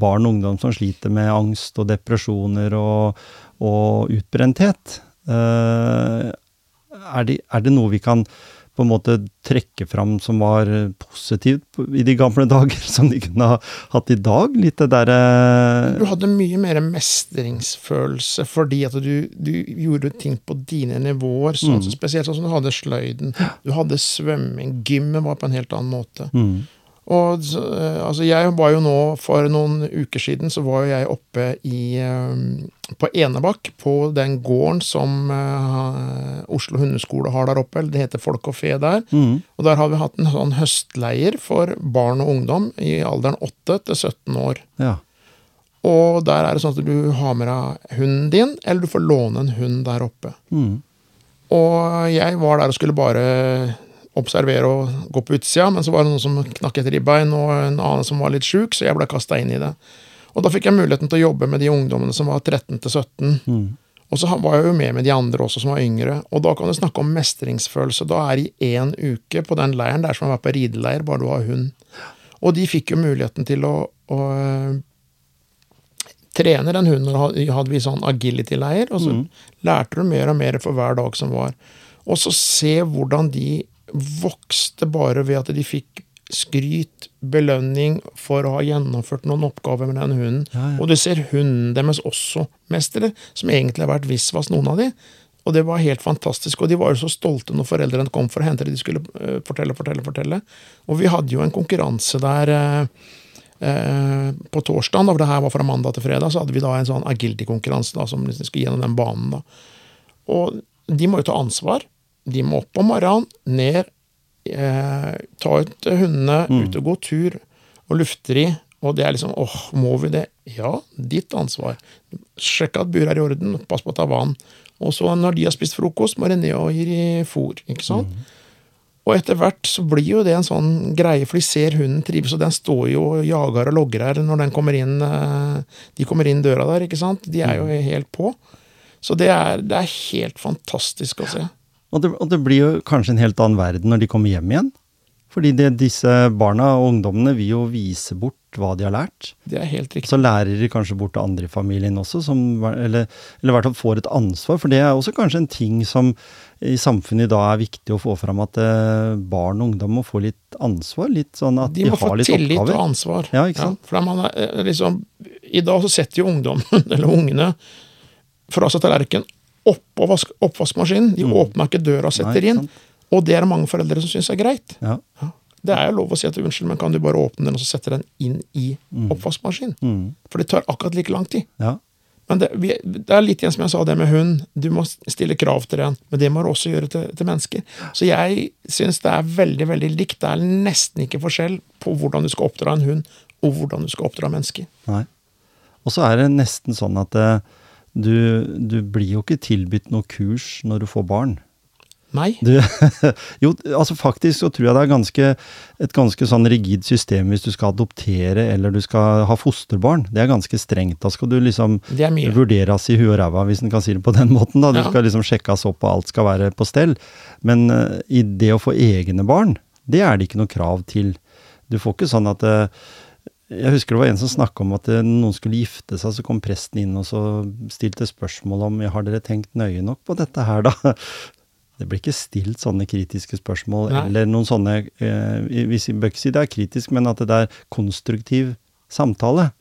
barn og ungdom som sliter med angst og depresjoner og, og utbrenthet. Uh, er, det, er, det, noe vi kan på en måte trekke fram som var positivt i de gamle <laughs> dager, som de kunne ha hatt i dag? Litt det derre Du hadde mye mer mestringsfølelse fordi at du, du gjorde ting på dine nivåer. Sånn, mm. Spesielt sånn som du hadde sløyden, du hadde svømming, gymmet var på en helt annen måte. Mm. Og eh, altså, jeg var jo nå For noen uker siden så var jeg oppe i eh, På Enebakk, på den gården som uh, Oslo hundeskole har der oppe. Det heter Folk og fe der. Mm. Og der har vi hatt en sånn høstleir for barn og ungdom i alderen 8 til 17 år. Ja. Og der er det sånn at du har med deg hunden din, eller du får låne en hund der oppe. Mm. Og jeg var der og skulle bare observere og gå på utsida, men så var det noen som knakk et ribbein, og en annen som var litt sjuk, så jeg ble kasta inn i det. Og da fikk jeg muligheten til å jobbe med de ungdommene som var 13 til 17. Mm. Og så var jeg jo med med de andre også, som var yngre. Og da kan du snakke om mestringsfølelse. Da er i én uke på den leiren. Det er som å være på rideleir, bare du har hund. Og de fikk jo muligheten til å, å uh, trene den hunden. Hadde vi sånn agility-leir, og så mm. lærte du mer og mer for hver dag som var. Og så se hvordan de vokste bare ved at de fikk skryt, belønning, for å ha gjennomført noen oppgaver med den hunden. Ja, ja. Og du ser hunden deres også mestere, som egentlig har vært visvas, noen av de. Og det var helt fantastisk. Og de var jo så stolte når foreldrene kom for å hente det. De skulle uh, fortelle, fortelle, fortelle. Og vi hadde jo en konkurranse der uh, uh, på torsdag, da det her var fra mandag til fredag, så hadde vi da en sånn agility-konkurranse som liksom skulle gjennom den banen. da. Og de må jo ta ansvar. De må opp om morgenen, ned, eh, ta ut hundene, mm. ut og gå tur og lufte de. Og det er liksom åh, må vi det? Ja, ditt ansvar. Sjekk at buret er i orden, pass på å ta vann. Og så når de har spist frokost, må de ned og gi de fôr. ikke sant? Mm. Og etter hvert så blir jo det en sånn greie, for de ser hunden trives, og den står jo og jager og logger her når den kommer inn, eh, de kommer inn døra der. ikke sant? De er jo mm. helt på. Så det er, det er helt fantastisk å se. Og det, og det, blir jo kanskje en helt annen verden når de kommer hjem igjen. Fordi det, disse barna og ungdommene vil jo vise bort hva de har lært. Det er helt riktig. Så lærer de kanskje bort til andre i familien også, som, eller, eller i hvert fall får et ansvar. For det er også kanskje en ting som i samfunnet i dag er viktig å få fram, at eh, barn og ungdom må få litt ansvar. litt sånn at De, de har litt oppgaver. De må få tillit og ansvar. Ja, ikke sant? Ja, for man, eh, liksom, I dag så setter jo ungdommen, <laughs> eller ungene, fra seg tallerken oppå oppvaskmaskinen. De mm. åpner ikke døra og setter Nei, inn. Og det er det mange foreldre som syns er greit. Ja. Ja. Det er jo lov å si at unnskyld, men kan du bare åpne den og så sette den inn i mm. oppvaskmaskinen? Mm. For det tar akkurat like lang tid. Ja. Men det, vi, det, er litt igjen som jeg sa det med hund. Du må stille krav til den, men det må du også gjøre til, til mennesker. Så jeg syns det er veldig veldig likt. Det er nesten ikke forskjell på hvordan du skal oppdra en hund, og hvordan du skal oppdra mennesker. Nei. Og så er det nesten sånn at uh, du, du, blir jo ikke tilbudt noe kurs når du får barn. Nei. Du, <laughs> jo, altså faktisk så tror jeg det er ganske, et ganske sånn rigid system hvis du skal adoptere eller du skal ha fosterbarn. Det er ganske strengt. Da skal du liksom er vurderes i huet og ræva, hvis en kan si det på den <laughs> måten. da. Du Ja. skal liksom sjekkes opp og alt skal være på stell. Men uh, i det å få egne barn, det er det ikke noe krav til. Du får ikke sånn at eh, Jeg husker det var en som snakka om at noen skulle gifte seg, så kom presten inn og så stilte spørsmål om ja, har dere tenkt nøye nok på dette her, da? Det blir ikke stilt sånne kritiske spørsmål, Nei. eller noen sånne eh, Vi bør ikke si det er kritisk, men at det er konstruktiv samtale.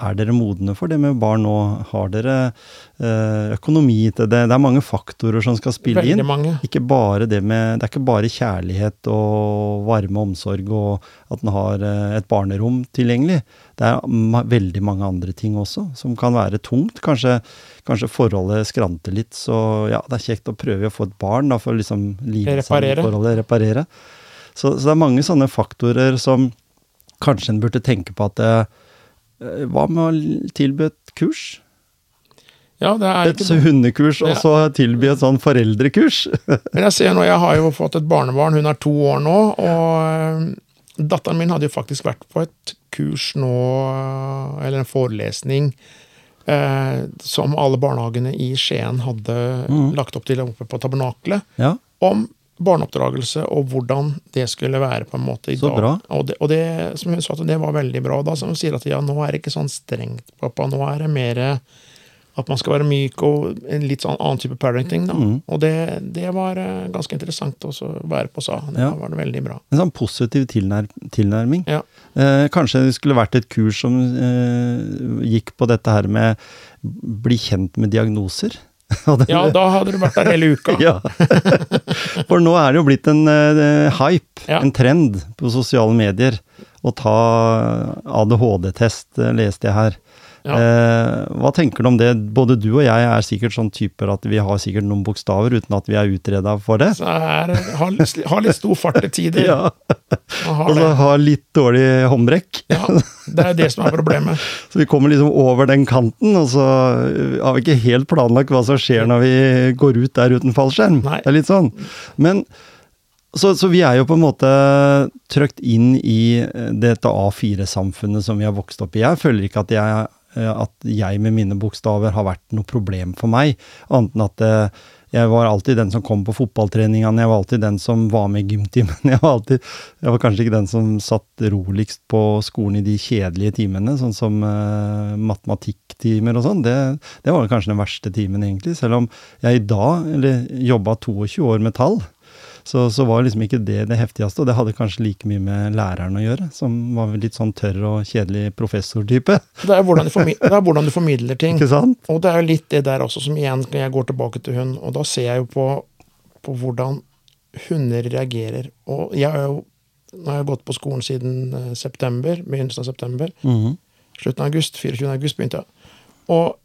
Er dere modne for det med barn nå? Har dere eh, økonomi til det? Det er mange faktorer som skal spille inn. Ikke bare det med, det er ikke bare kjærlighet og varme omsorg og at en har eh, et barnerom tilgjengelig. Det er veldig mange andre ting også som kan være tungt. Kanskje, kanskje forholdet skranter litt, så ja, det er kjekt å prøve å få et barn da, for liksom live Reparere. forholdet, reparere. Så, så det er mange sånne faktorer som kanskje en burde tenke på at eh, Hva med å tilby et kurs? Ja, det er Et ikke hundekurs, og så tilby et sånn foreldrekurs? <laughs> Men jeg ser nå, jeg har jo fått et barnebarn, hun er to år nå, og eh, datteren min hadde jo faktisk vært på et kurs nå, eh, eller en forelesning, eh, som alle barnehagene i Skien hadde mm. lagt opp til oppe på tabernaklet, ja. om barneoppdragelse og hvordan det skulle være på en måte i Så dag. bra. Og, det, og det, som hun sa, det var veldig bra. Da som hun sier at ja, nå er det ikke sånn strengt, pappa. Nå er det mer at man skal være myk og en litt sånn annen type parenting. da. Mm. Og det, det var eh, ganske interessant å være på, sa Det Ja. var det veldig bra. En sånn positiv tilnær tilnærming. Ja. Eh, kanskje det skulle vært et kurs som eh, gikk på dette her med bli kjent med diagnoser. <laughs> Ja, da hadde du vært der hele uka. <laughs> Ja. <laughs> For nå er det jo blitt en uh, hype, Ja. en trend på sosiale medier, å ta ADHD-test, eh, leste jeg her. Ja. Eh, hva tenker du om det? Både du og jeg er sikkert sånn typer at vi har sikkert noen bokstaver uten at vi er utreda for det. Så er, har, har litt stor fart til tider. <laughs> Ja, Og så har litt dårlig håndbrekk. Ja, det er det som er problemet. <laughs> Så vi kommer liksom over den kanten, og så har vi ikke helt planlagt hva som skjer når vi går ut der uten fallskjerm. Nei. Det er litt sånn. Men så, så vi er jo på en måte trøkt inn i eh, dette A4-samfunnet som vi har vokst opp i. Jeg føler ikke at jeg, at jeg med mine bokstaver har vært noe problem for meg, annet enn at eh, jeg var alltid den som kom på fotballtreningene, jeg var alltid den som var med i gymtimen. <laughs> Jeg var, jeg var kanskje ikke den som satt roligst på skolen i de kjedelige timene, sånn som uh, matematikktimer og sånn. Det, det var kanskje den verste timen, egentlig. Selv om jeg i dag, eller jobba 22 år med tall, så, så var liksom ikke det det heftigste, og det hadde kanskje like mye med læreren å gjøre, som var litt sånn tørr og kjedelig professortype. Det er hvordan du, formid det er hvordan du formidler ting. <laughs> Ikke sant? Og det er jo litt det der også som igjen, jeg går tilbake til hun, og da ser jeg jo på, på hvordan hunder reagerer. Og jeg har jo nå har jeg gått på skolen siden eh, september, begynnelsen av september. Mhm. Slutten av august, 24. august begynte jeg. Og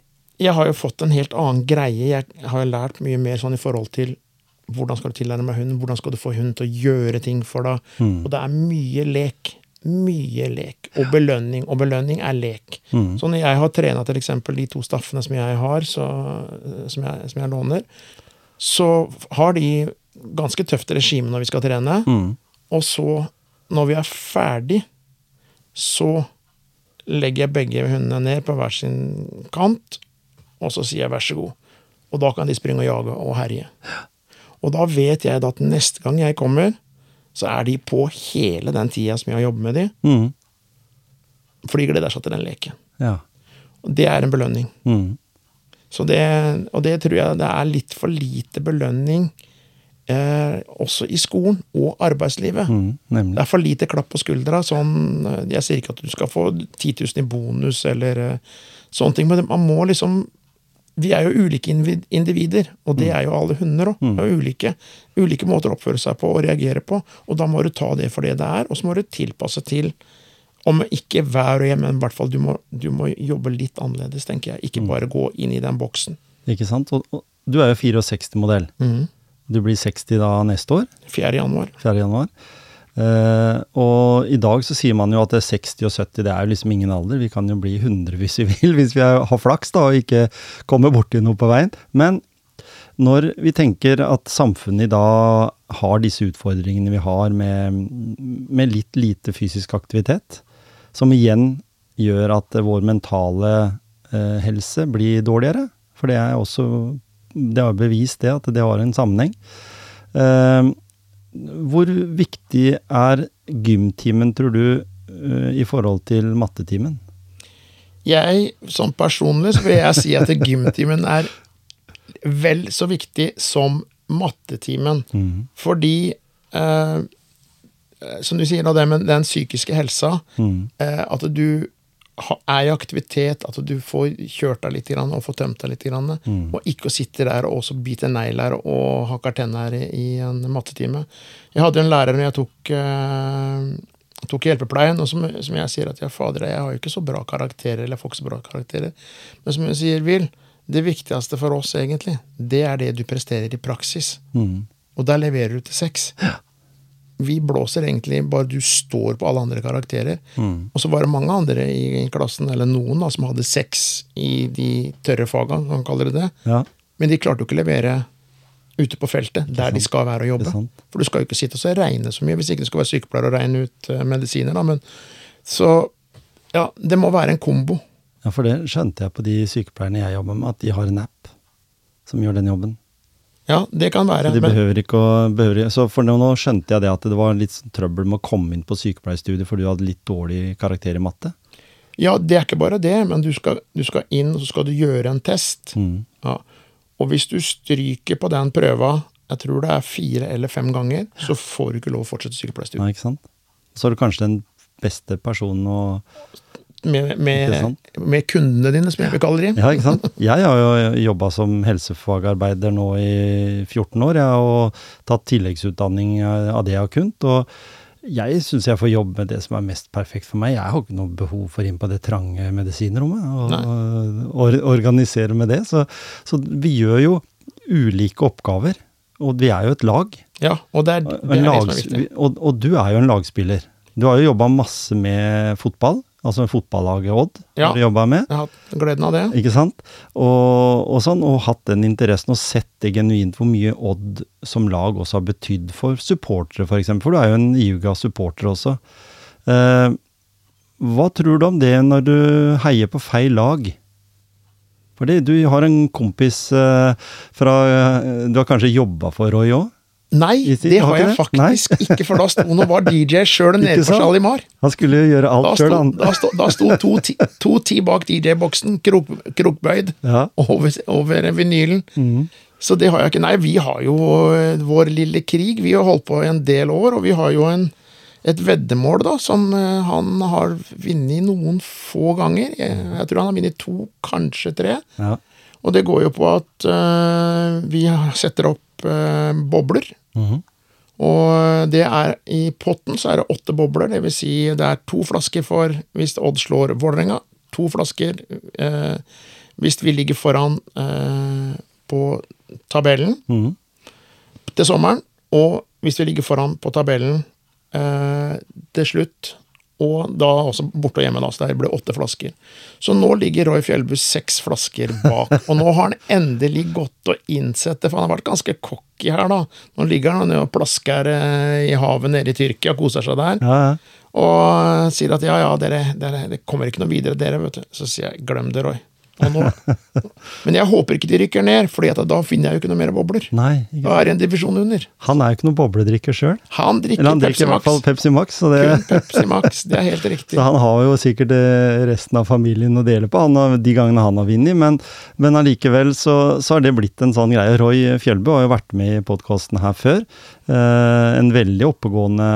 jeg har jo fått en helt annen greie. Jeg har lært mye mer sånn i forhold til hvordan skal du tilnærme deg hunden, hvordan skal du få hunden til å gjøre ting for deg. Mm. Og det er mye lek. Mye lek. Og belønning. Og belønning er lek. Mm. Så når jeg har trena f.eks. de to staffene som jeg har, så, som, jeg, som jeg låner, så har de ganske tøft regime når vi skal trene. Mm. Og så, når vi er ferdig, så legger jeg begge hundene ned på hver sin kant, og så sier jeg vær så god. Og da kan de springe og jage og herje. Og da vet jeg at neste gang jeg kommer, så er de på hele den tida som jeg har jobbet med de, Mm. for de gleder seg til den leken. Ja. Og det er en belønning. Mm. Så det, og det tror jeg det er litt for lite belønning eh, også i skolen og arbeidslivet. Mm. Det er for lite klapp på skuldra. Sånn, eh, jeg sier ikke at du skal få 10 000 i bonus eller eh, sånne ting, men man må liksom Vi er jo ulike individer, og det er jo alle hunder òg. Mm. Ulike, ulike måter å oppføre seg på og reagere på, og da må du ta det for det det er, og så må du tilpasse til om ikke hver og en, men i hvert fall du må, du må jobbe litt annerledes, tenker jeg. Mm. Ikke bare gå inn i den boksen. Ikke sant? Og, og du er jo 64-modell. Mm. Du blir 60 da neste år, 4. januar. 4. januar. Eh, og i dag så sier man jo at det er 60 og 70 det er jo liksom ingen alder. Vi kan jo bli 100 hvis vi vil, hvis vi har flaks da, og ikke kommer borti noe på veien. Men Når vi tenker at samfunnet i dag har disse utfordringene vi har med, med litt lite fysisk aktivitet, som igjen gjør at vår mentale uh, helse blir dårligere, for det er også det har bevist det, at det har en sammenheng. Eh, hvor viktig er gymtimen, tror du, eh, i forhold til mattetimen? Jeg, som personlig, så vil jeg si at gymtimen er vel så viktig som mattetimen. Mm. Fordi eh, Som du sier, med den psykiske helsa. Mm. Eh, at du er i aktivitet, at du får kjørt deg litt og får tømt deg litt. Mm. Og ikke å sitte der og også bite negler og hakke tenner i, en mattetime. Jeg hadde en lærer når jeg tok eh, tok hjelpepleien, og som, som jeg sier at jeg, fader, jeg har jo ikke så bra karakterer, eller jeg får ikke så bra karakterer. Men som hun sier, Will, det viktigste for oss egentlig, det er det du presterer i praksis. Mm. Og der leverer du til seks. Vi blåser egentlig bare du står på alle andre karakterer. Mm. Og så var det mange andre i klassen, eller noen, da, som hadde seks i de tørre faga, kan man kalle det det. Ja, Men de klarte jo ikke å levere ute på feltet, der de skal være og jobbe. For du skal jo ikke sitte og regne så mye, hvis ikke du skal være sykepleier og regne ut eh, medisiner. da, men Så ja, det må være en kombo. Ja, for det skjønte jeg på de sykepleierne jeg jobber med, at de har en app som gjør den jobben. Ja, det kan være. Så de behøver ikke å behøver, Så for nå, nå skjønte jeg det at det var litt trøbbel med å komme inn på sykepleierstudiet fordi du hadde litt dårlig karakter i matte. ja, det er ikke bare det, men du skal, du skal inn, og så skal du gjøre en test. Mm. Ja. Og hvis du stryker på den prøva, jeg tror det er fire eller fem ganger, så får du ikke lov å fortsette sykepleierstudiet. Nei, ikke sant? Så er du kanskje den beste personen å Med, med, med kundene dine, som jeg vil kalle dem. Ja, ikke sant? Jeg har jo jobba som helsefagarbeider nå i 14 år, jeg, og tatt tilleggsutdanning av det jeg har kunnet. Og jeg syns jeg får jobbe med det som er mest perfekt for meg. Jeg har ikke noe behov for inn på det trange medisinrommet og, og organisere med det. Så, så vi gjør jo ulike oppgaver, og vi er jo et lag. Ja, og det er det, er er det som er viktig. og, og du er jo en lagspiller. Du har jo jobba masse med fotball, altså fotballaget Odd. Ja. har du jobbet med. Jeg har hatt gleden av det. Ikke sant? Og, og sånn, og hatt den interessen og sett det genuint hvor mye Odd som lag også har betydd for supportere, f.eks. For, eksempel. for du er jo en iuga supporter også. Eh, hva tror du om det når du heier på feil lag? Fordi du har en kompis eh, fra eh, Du har kanskje jobba for Roy òg? Nei, det har jeg faktisk faktisk ikke, for da sto han og var DJ sjøl nede på Salimar. Shalimar. Han skulle gjøre alt sjøl, han. da sto, da sto to, ti, to ti bak DJ-boksen, krok, krokbøyd, Ja. over, over vinylen. Mm. Så det har jeg ikke. Nei, vi har jo eh, vår lille krig. Vi har holdt på en del år, og vi har jo en, et veddemål da, som eh, han har vunnet noen få ganger. Jeg, jeg tror han har vunnet to, kanskje tre. Ja. Og det går jo på at eh, vi setter opp bobler. Og det er i potten så er det åtte bobler, vil si det er to flasker for hvis Odd slår Vålerenga. To flasker eh, hvis vi ligger foran eh, på tabellen Mhm. til sommeren. Og hvis vi ligger foran på tabellen eh, til slutt, og da også borte og hjemme, da, så det ble åtte flasker. Så nå ligger Roy Fjellbu seks flasker bak, og nå har han endelig gått og innsett det, for han har vært ganske cocky her, da. Nå ligger han og plasker eh, i havet nede i Tyrkia, og koser seg der, Ja, ja. og sier at ja, ja, dere, dere, det kommer ikke noe videre, dere, vet du. Så sier jeg glem det, Roy. Nå. Men jeg håper ikke de rykker ned, for da finner jeg jo ikke noe mer bobler. Nei, Da er det en divisjon under. Han er jo ikke noen bobledrikker sjøl. Han drikker Eller han drikker Pepsi i hvert Max. fall Pepsi Max, så, det, Kun Pepsi Max, det er helt riktig. <laughs> så han har jo sikkert eh, resten av familien å dele på han, har- de gangene han har vunnet. Men, men allikevel så, så har det blitt en sånn greie. Roy Fjellbø har jo vært med i podkasten her før. Eh, en veldig oppegående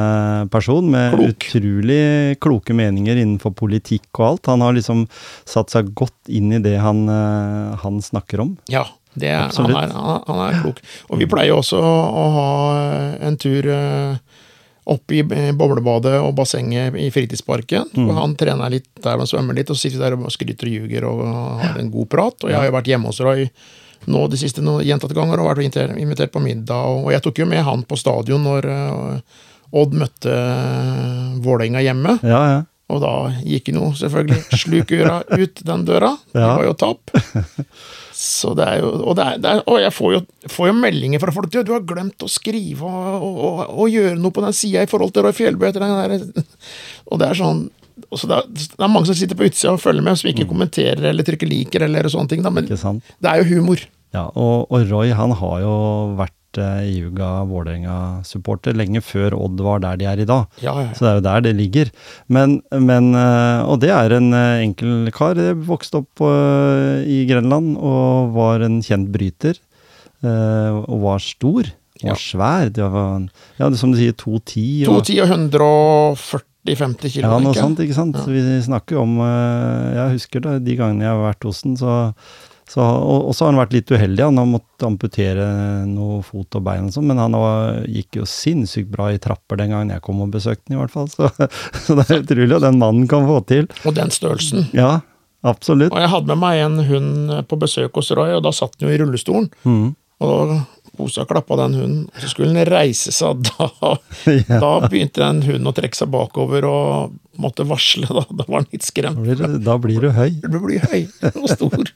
person med Klok. utrolig kloke meninger innenfor politikk og alt. Han har liksom satt seg godt inn i det han, eh, han snakker om. Ja, det er, han, er, han, er klok. Og vi pleier også å ha en tur eh, opp i eh, boblebadet og bassenget i fritidsparken. Mm. Han trener litt der og svømmer litt, og sitter der og skryter og ljuger og har en god prat. Og jeg har jo vært hjemme hos Roy nå de siste gjentatte ganger og vært invitert, på middag. Og, jeg tok jo med han på stadion når eh, Odd møtte uh, Vålerenga hjemme. Ja, ja. Og da gikk jo selvfølgelig slukøra <laughs> ut den døra. Det var jo tap. Så det er jo Og, det er, det er, og jeg får jo, får jo meldinger fra folk. Du, har glemt å skrive og, og, og, gjøre noe på den sida i forhold til Roy Fjellbø. <laughs> Og det er sånn så det, er, det er mange som sitter på utsida og følger med, som ikke kommenterer eller trykker liker eller sånne ting. Da, men det er jo humor. Ja, og, og Roy han har jo vært eh, iuga Vålerenga-supporter lenge før Odd var der de er i dag. Ja, ja. Så det er jo der det ligger. Men, men eh, Og det er en eh, enkel kar. Vokste opp eh, i Grenland og var en kjent bryter. eh, Og var stor. Ja. Svær. Det var, ja, det, som du sier, 210. og- 210 og 140-50 kilo. Ja, noe sånt, ikke sant. Ja. Vi snakker om eh, Jeg husker da, de gangene jeg har vært hos den, så, så og, og så har han vært litt uheldig. Han har måttet amputere noe fot og bein og sånn, men han var, gikk jo sinnssykt bra i trapper den gangen jeg kom og besøkte den, i hvert fall. Så, <laughs> så det er utrolig hva den mannen kan få til. Og den størrelsen. Ja, absolutt. Og jeg hadde med meg en hund på besøk hos Roy, og da satt han jo i rullestolen. Mm. Og da og klappa den hunden, og så skulle den reise seg. <laughs> Da, Ja. da begynte den hunden å trekke seg bakover og måtte varsle. Da, da var den litt Da skremt. blir, du, da blir du høy. Du blir høy og stor. <laughs>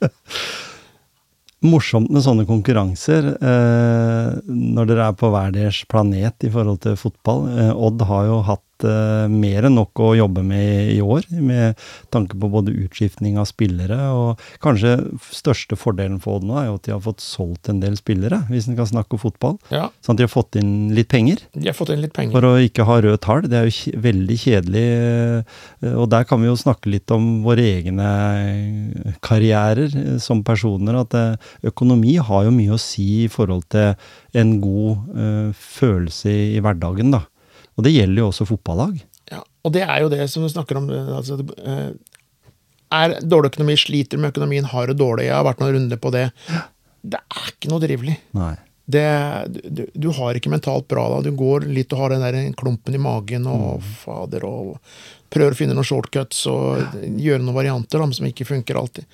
morsomt med sånne konkurranser eh, når dere er på hver deres planet i forhold til fotball. Eh, Odd har jo hatt mer enn nok å jobbe med i år, med tanke på både utskiftning av spillere, og kanskje største fordelen for Odd nå er jo at de har fått solgt en del spillere, hvis en kan snakke om fotball. Ja, Sånn at de har fått inn litt penger. de har fått inn litt penger. For å ikke ha røde tall. Det er jo veldig kjedelig. eh, Og der kan vi jo snakke litt om våre egne karrierer eh, som personer. At eh, økonomi har jo mye å si i forhold til en god eh, følelse i, i hverdagen, da. Og det gjelder jo også fotballag. Ja, og det er jo det som du snakker om. Altså, eh, er dårlig økonomi, sliter med økonomien, har det dårlig. Jeg har vært noen runder på det. Det er ikke noe drivelig. Nei. Det, du, du har ikke mentalt bra da. Du går litt og har den der klumpen i magen og fader og prøver å finne noen shortcuts og gjøre noen varianter da, som ikke funker alltid.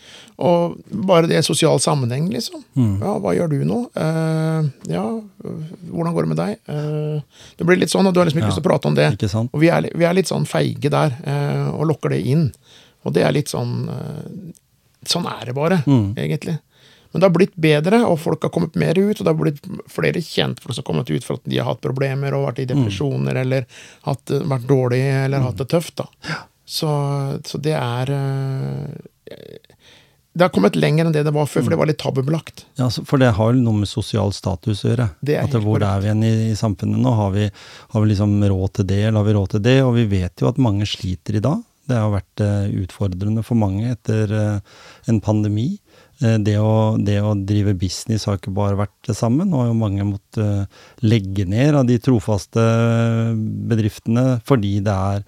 Og bare det sosial sammenheng, liksom. Ja, hva gjør du nå? Uh, ja, hvordan går det med deg? Uh, det blir litt sånn og du har liksom ikke Ja. lyst til å prate om det. Og vi er, vi er litt sånn feige der, uh, og lokker det inn. Og det er litt sånn Sånn er det bare, Mm. egentlig. Men det har blitt bedre, og folk har kommet mer ut, og det har blitt flere kjentfolk som har kommet ut for at de har hatt problemer og vært i depresjoner, eller hatt, vært dårlige, eller hatt det tøft. da. Så, så det er eh, Det har kommet lenger enn det det var før, for det var litt tabubelagt. Ja, for det har jo noe med sosial status å gjøre. Det er at Hvor korrekt. er vi igjen i, i samfunnet nå? Har vi, har vi liksom råd til det, eller har vi råd til det? Og vi vet jo at mange sliter i dag. Det har vært eh, utfordrende for mange etter eh, en pandemi. Eh, det, å, det å drive business har ikke bare vært det samme. Nå har jo mange måttet eh, legge ned av de trofaste bedriftene fordi det er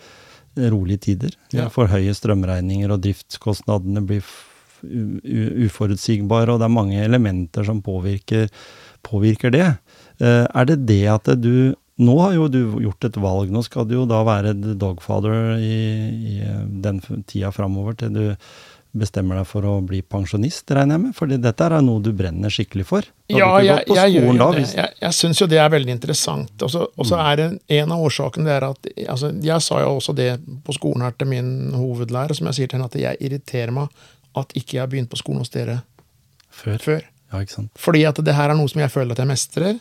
rolige tider. Ja. for høye strømregninger, og driftskostnadene blir uforutsigbare, og det er mange elementer som påvirker, påvirker det. Eh, er det det at du Nå har jo du gjort et valg. Nå skal du jo da være the dogfather i, i eh, den tida framover til du bestemmer deg for å bli pensjonist, regner jeg med? Fordi dette er noe du brenner skikkelig for. Ja, jeg, jeg gjør da, hvis- Jeg, jeg syns jo det er veldig interessant. Og så og er det en av årsakene det er at altså, Jeg sa jo også det på skolen her til min hovedlærer, som jeg sier til henne, at jeg irriterer meg at ikke jeg har begynt på skolen hos dere Før. før. Ja. Fordi at det her er noe som jeg føler at jeg mestrer.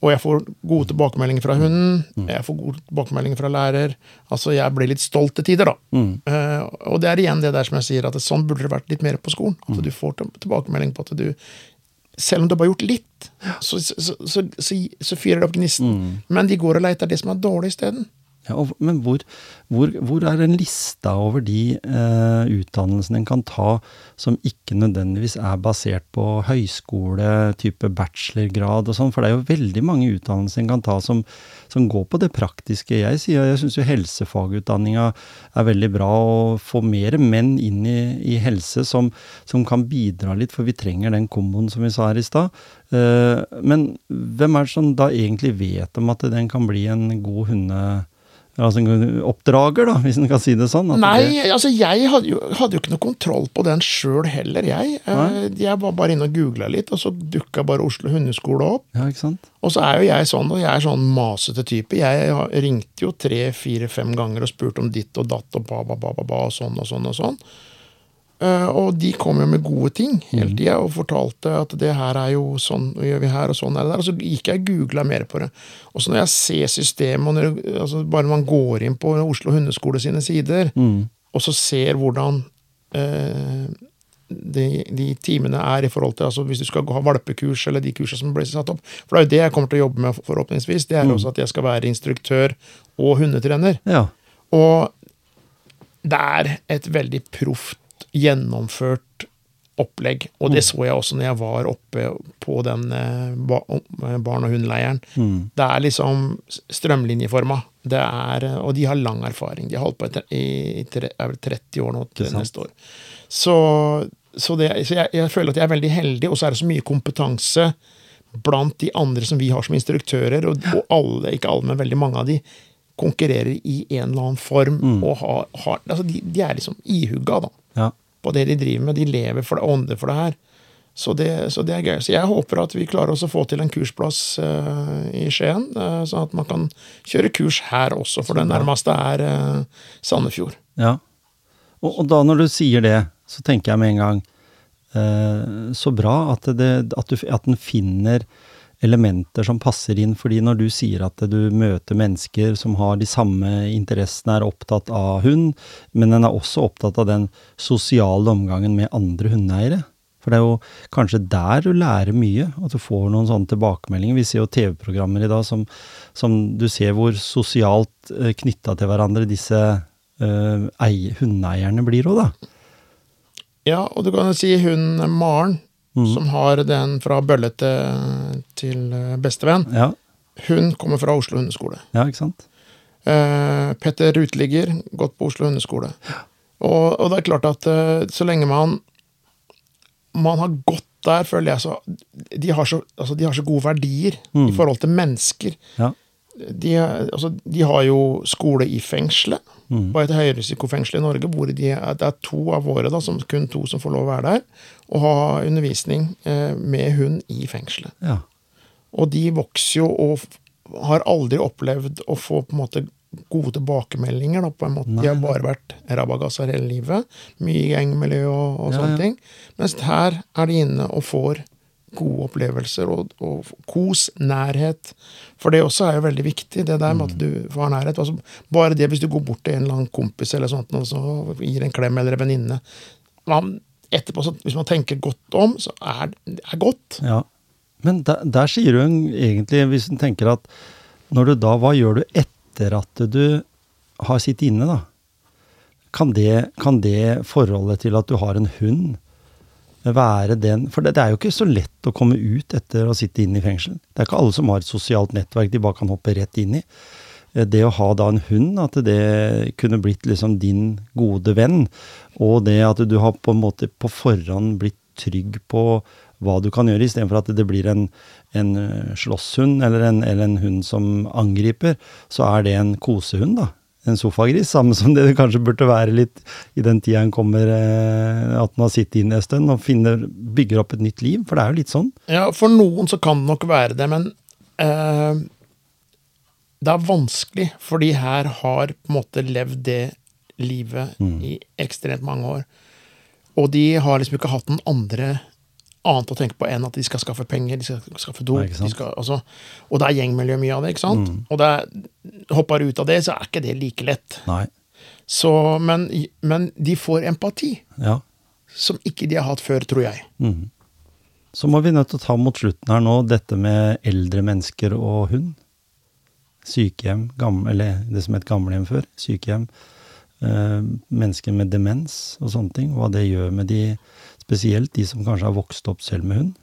Og jeg får gode tilbakemeldinger fra hunden. Jeg får gode tilbakemeldinger fra lærer. Altså, jeg blir litt stolt til tider, da. Mm. Uh, og det er igjen det der som jeg sier, at sånn burde det vært litt mer på skolen. At Mm. du får tilbakemelding på at du Selv om du bare har gjort litt, så, så, så, så, så, så fyrer det opp gnisten. Mm. Men de går og leter det som er dårlig isteden. Ja, og, men hvor, hvor, hvor er den lista over de eh, utdannelsene en kan ta som ikke nødvendigvis er basert på høyskole, type bachelorgrad og sånn? For det er jo veldig mange utdannelser en kan ta som, som går på det praktiske. Jeg sier, jeg syns jo helsefagutdanninga er veldig bra, å få mer menn inn i, i helse som, som kan bidra litt, for vi trenger den komboen som vi sa her i stad. Eh, men hvem er det som da egentlig vet om at den kan bli en god hunde Altså oppdrager, da, hvis en kan si det sånn? Nei, det- altså jeg hadde jo, hadde jo ikke noe kontroll på den sjøl heller, jeg. Eh, Nei. Jeg var bare inne og googla litt, og så dukka bare Oslo hundeskole opp. Ja, ikke sant? Og så er jo jeg sånn, og jeg er sånn masete type. Jeg ringte jo tre, fire, fem ganger og spurte om ditt og datt og ba, ba, ba, ba, ba og sånn og sånn og sånn. Eh, og de kom jo med gode ting hele tida og fortalte at det her er jo sånn og gjør vi her, og sånn er det der. Og så gikk jeg og googla mer på det. Og så når jeg ser systemet, og når, altså bare man går inn på Oslo hundeskole sine sider, og så ser hvordan eh, de, de timene er i forhold til altså Hvis du skal ha valpekurs eller de kursene som blir satt opp. For det er jo det jeg kommer til å jobbe med forhåpentligvis. Det er også at jeg skal være instruktør og hundetrener. Ja. Og det er et veldig proft gjennomført opplegg. Og det så jeg også når jeg var oppe på den eh, eh, barn- og hundeleiren. Det er liksom strømlinjeforma. Det er, eh, og de har lang erfaring. De har holdt på i, i tre- er vel 30 år nå til neste år. Så, så, det, så jeg, jeg føler at jeg er veldig heldig, og så er det så mye kompetanse blant de andre som vi har som instruktører, og, og alle, ikke alle, men veldig mange av de, konkurrerer i en eller annen form. og har, har altså de, de er liksom ihugga da, ja. På det de driver med. De lever for det, ånder for det her. Så det, så det er gøy. Så jeg håper at vi klarer oss å få til en kursplass uh, i Skien, uh, sånn at man kan kjøre kurs her også, for det nærmeste er uh, Sandefjord. Ja. Og, og da når du sier det, så tenker jeg med en gang Så bra at, det, at, du, at den finner elementer som passer inn, fordi når du sier at du møter mennesker som har de samme interessene, er opptatt av hund, men den er også opptatt av den sosiale omgangen med andre hundeeiere. For det er jo kanskje der du lærer mye, at du får noen sånne tilbakemeldinger. Vi ser jo TV-programmer i dag som, som du ser hvor sosialt uh, knytta til hverandre disse uh, hundeeierne blir òg, da. Ja, og du kan jo si hun Maren, som har den fra bølle til, til eh, bestevenn, Ja, hun kommer fra Oslo hundeskole. ja ikke sant? Uh, Petter Uteligger, gått på Oslo hundeskole. Og, og det er klart at uh, så lenge man man har gått der, føler jeg så De har så, altså, de har så gode verdier i forhold til mennesker. Ja. De, altså, de har jo skole i fengselet, på et høyrisikofengsel i Norge, hvor de det er to av våre, da, som, kun to som får lov å være der, og ha undervisning eh, med hund i fengselet. ja. Og de vokser jo og har aldri opplevd å få på en måte gode tilbakemeldinger. Da, på en måte. De har bare vært rabagasser hele livet. Mye gjengmiljø og, og Ja, sånne ja. ting. Mens her er de inne og får gode opplevelser og, og kos, nærhet. For det også er jo veldig viktig, det der med at du får nærhet. Altså, bare det hvis du går bort til en eller annen kompis eller sånt, og så gir en klem eller en venninne Etterpå, så, hvis man tenker godt om, så er det er godt. Ja. Men der, der sier du egentlig, hvis du tenker at når du da, hva gjør du etter at du har sittet inne, da? Kan det, kan det forholdet til at du har en hund være den For det, det er jo ikke så lett å komme ut etter å sitte inne i fengsel. Det er ikke alle som har et sosialt nettverk de bare kan hoppe rett inn i. Eh, Det å ha da en hund, at det kunne blitt liksom din gode venn, og det at du har på en måte på forhånd blitt trygg på hva du kan gjøre, istedenfor at det blir en, en eh, slåsshund eller en, eller en hund som angriper, så er det en kosehund, da. En sofagris, samme som det det kanskje burde være litt i den tida en kommer, eh, at en har sittet inne en stund og finner, bygger opp et nytt liv, for det er jo litt sånn. Ja, for noen så kan det nok være det, men eh, det er vanskelig, for de her har på en måte levd det livet i ekstremt mange år. Og de har liksom ikke hatt den andre annet å tenke på enn at de skal skaffe penger, de skal skaffe dop. Nei. De skal, altså, og det er gjengmiljø mye av det, ikke sant? Og det er, hopper du ut av det, så er ikke det like lett. Så, men, men de får empati, Ja. som ikke de har hatt før, tror jeg. Så må vi nødt til å ta mot slutten her nå dette med eldre mennesker og hund. Sykehjem, gamle, eller det som het gamlehjem før. Sykehjem. Eh, mennesker med demens og sånne ting. Hva det gjør med de, spesielt de som kanskje har vokst opp selv med hund.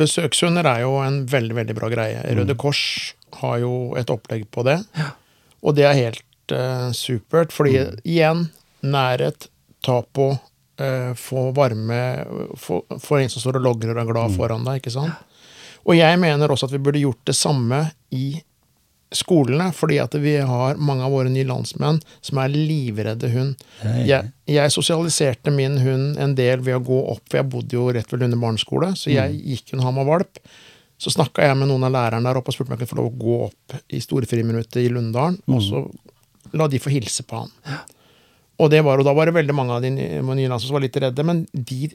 Besøkshunder er jo en veldig veldig bra greie. Røde Kors har jo et opplegg på det. Og det er helt uh, supert, fordi igjen, nærhet, ta på, uh, få varme få, en som står og logrer og er glad foran deg, ikke sant? Og jeg mener også at vi burde gjort det samme i skolene, fordi at vi har mange av våre nye landsmenn som er livredde hund. Jeg- Jeg, sosialiserte min hund en del ved å gå opp, for jeg bodde jo rett ved Lunde barneskole, så jeg gikk hun ham og valp. Så snakka jeg med noen av lærerne der oppe og spurte om jeg kunne få lov å gå opp i storfriminuttet i Lunndalen, og så la de få hilse på han. Og det var, og da var det veldig mange av de nye nye landsmenn som var litt redde, men de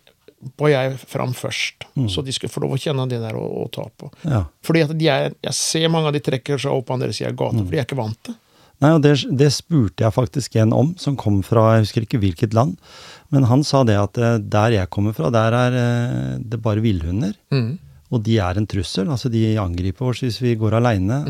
var jeg fram først. Så de skulle få lov å kjenne det der og, og ta på. Ja. Fordi er, Jeg ser mange av de trekker seg opp på andre sida av gata, for de er ikke vant til Nei, og det, det spurte jeg faktisk en om, som kom fra jeg husker ikke hvilket land. Men han sa det at eh, der jeg kommer fra, der er eh, det bare villhunder. Mm. Og de er en trussel. altså De angriper oss hvis vi går aleine.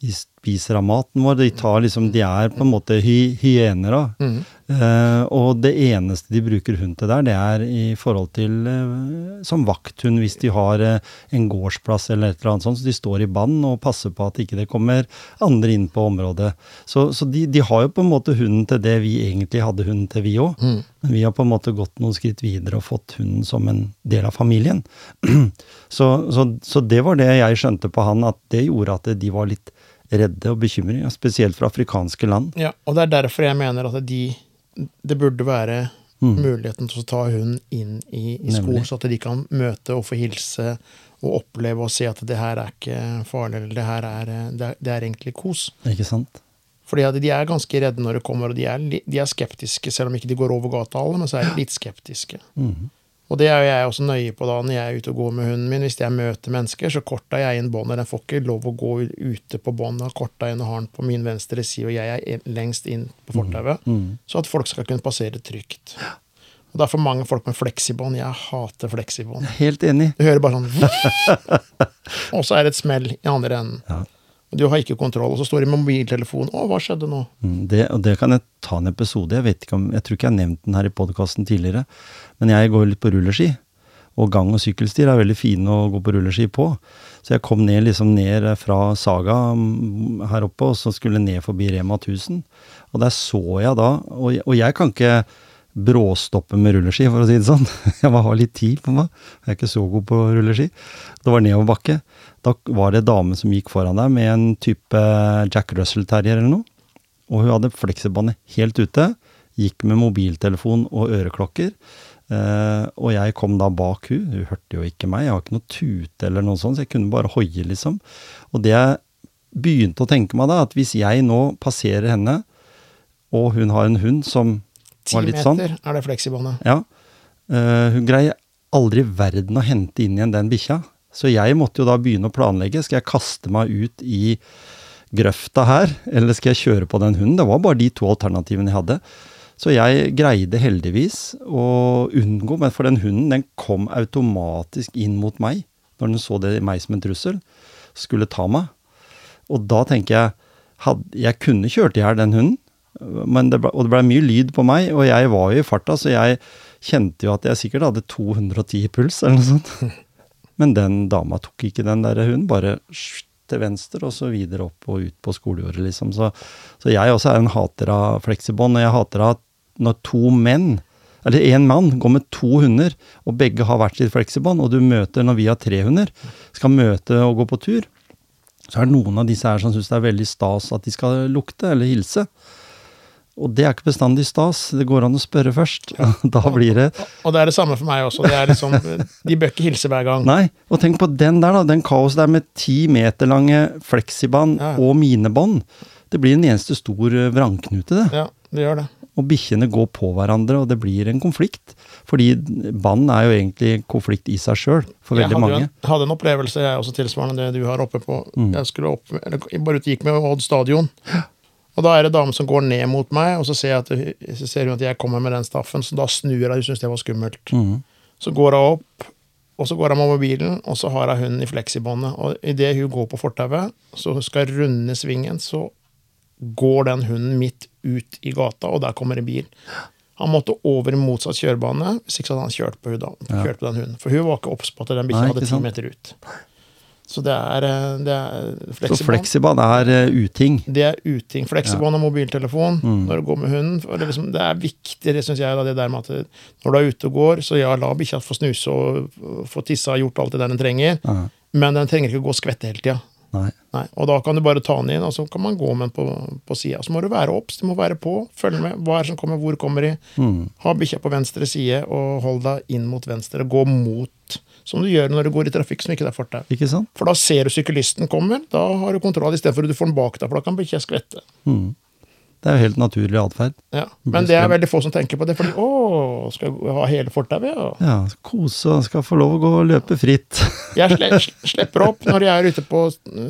de spiser av maten vår. De, tar liksom, de er på en måte hy, hyener. Mm. Eh, og det eneste de bruker hund til der, det er i forhold til eh, som vakthund hvis de har eh, en gårdsplass eller et eller annet sånt. Så de står i bånd og passer på at ikke det kommer andre inn på området. Så, så de, de har jo på en måte hunden til det vi egentlig hadde hunden til, vi òg. Men vi har på en måte gått noen skritt videre og fått hunden som en del av familien. <clears throat> så, så, så det var det jeg skjønte på han, at det gjorde at de var litt redde og bekymring, spesielt fra afrikanske land. Ja, og det er derfor jeg mener at de Det burde være muligheten til å ta hunden inn i, i skolen, så at de kan møte og få hilse og oppleve og se at det her er ikke farlig, eller det her er, det er, det er egentlig kos. Ikke sant? Fordi at de er ganske redde når det kommer, og de er, de er skeptiske, selv om ikke de går over gata alle, men så er de litt skeptiske. Og det er jo jeg også nøye på da når jeg er ute og går med hunden min. Hvis jeg møter mennesker, så korter jeg inn båndet. Den får ikke lov å gå ute på båndet. Korta inn og har den på min venstre side, og jeg er lengst inn på fortauet. Så at folk skal kunne passere trygt. Og det er for mange folk med fleksibånd. Jeg hater fleksibånd. Helt enig. Du hører bare sånn <laughs> Og så er det et smell i andre enden. Ja. Du har ikke kontroll, og så står det med mobiltelefonen. Å, hva skjedde nå? Mm, Det, og det kan jeg ta en episode. Jeg vet ikke om, jeg tror ikke jeg har nevnt den her i podkasten tidligere. Men jeg går litt på rulleski. Og gang- og sykkelstier er veldig fine å gå på rulleski på. Så jeg kom ned, liksom ned fra Saga mm, her oppe, og så skulle jeg ned forbi Rema 1000. Og der så jeg da Og, jeg- og jeg kan ikke bråstoppe med rulleski, for å si det sånn. <laughs> Jeg må ha litt tid på meg. Jeg er ikke så god på rulleski. Det var nedoverbakke. Da var det en dame som gikk foran deg med en type Jack Russell Terrier eller noe. Og hun hadde fleksibåndet helt ute. Gikk med mobiltelefon og øreklokker. Eh, og jeg kom da bak hun. Hun hørte jo ikke meg. Jeg har ikke noe tute eller noe sånt, så jeg kunne bare hoie, liksom. Og det jeg begynte å tenke meg da, at hvis jeg nå passerer henne, og hun har en hund som var litt meter sånn er det fleksibåndet. ja. Eh, hun greier aldri verden å hente inn igjen den bikkja. Så jeg måtte jo da begynne å planlegge. Skal jeg kaste meg ut i grøfta her, eller skal jeg kjøre på den hunden? Det var bare de to alternativene jeg hadde. Så jeg greide heldigvis å unngå, men for den hunden den kom automatisk inn mot meg når den så det meg som en trussel. Skulle ta meg. Og da tenker jeg hadde, Jeg kunne kjørt i hjel den hunden, det ble, og det ble mye lyd på meg, og jeg var jo i farta, så jeg kjente jo at jeg sikkert hadde 210 i puls, eller noe sånt. <laughs> Men den dama tok ikke den der hunden, bare til venstre og så videre opp og ut på skolejordet, liksom. Så, så jeg også er en hater av fleksibånd, og jeg hater at når to menn, eller én mann, går med to hunder, og begge har hvert sitt fleksibånd, og du møter, når vi har tre hunder, skal møte og gå på tur, så er det noen av disse her som syns det er veldig stas at de skal lukte eller hilse. Og det er ikke bestandig stas. Det går an å spørre først. <laughs> Da blir det Og det er det samme for meg også. Det er liksom, de bør ikke hilse hver gang. Nei, og tenk på den der, da. Den kaos der med ti meter lange fleksibånd Ja. og minebånd. Det blir en eneste stor eh, vrangknute, det. Ja, det gjør det. Og bikkjene går på hverandre, og det blir en konflikt. Fordi bånd er jo egentlig konflikt i seg sjøl, for veldig mange. Jeg hadde en opplevelse, jeg også tilsvarende det du har oppe på. Mm. Jeg skulle opp, eller, bare ute gikk med Odd stadion. Og da er det dame som går ned mot meg, og så ser, at, så ser hun at jeg kommer med den staffen, så da snur hun. Hun syns det var skummelt. Mm. Så går hun opp, og så går hun med mobilen, og så har hun hunden i fleksibåndet. Og idet hun går på fortauet, så hun skal runde svingen, så går den hunden midt ut i gata, og der kommer en bil. Han måtte over i motsatt kjørebane, hvis ikke så hadde han kjørt på, hun da, kjørt på den hunden. For hun var ikke obs på at den bikkja hadde ti meter ut. Så det er, eh, det er Så fleksibånd. fleksibånd er eh, uting. Det er uting. Fleksibånd og mobiltelefon Mm. når du går med hunden. Det, liksom, det er viktig, det syns jeg, da, det der med at når du er ute og går, så ja, la bikkja få snuse og få tissa og gjort alt det der den trenger, Ja. men den trenger ikke gå og skvette hele tida. Nei. Nei, og da kan du bare ta den inn, og så kan man gå med den på, på sida. Så må du være obs, du må være på, følge med. Hva er det som kommer, hvor kommer de? Mm. Ha bikkja på venstre side, og hold deg inn mot venstre. Gå mot, som du gjør når du går i trafikk som ikke det er fortau. Ikke sant? For da ser du syklisten kommer, da har du kontroll, istedenfor at du får den bak deg, for da kan bikkja skvette. Mm. Det er jo helt naturlig atferd. Ja. Men det er veldig få som tenker på det, fordi å, skal jeg ha hele fortauet? Ja. Ja, kose og skal få lov å gå og løpe fritt. Jeg slipper opp når jeg er ute på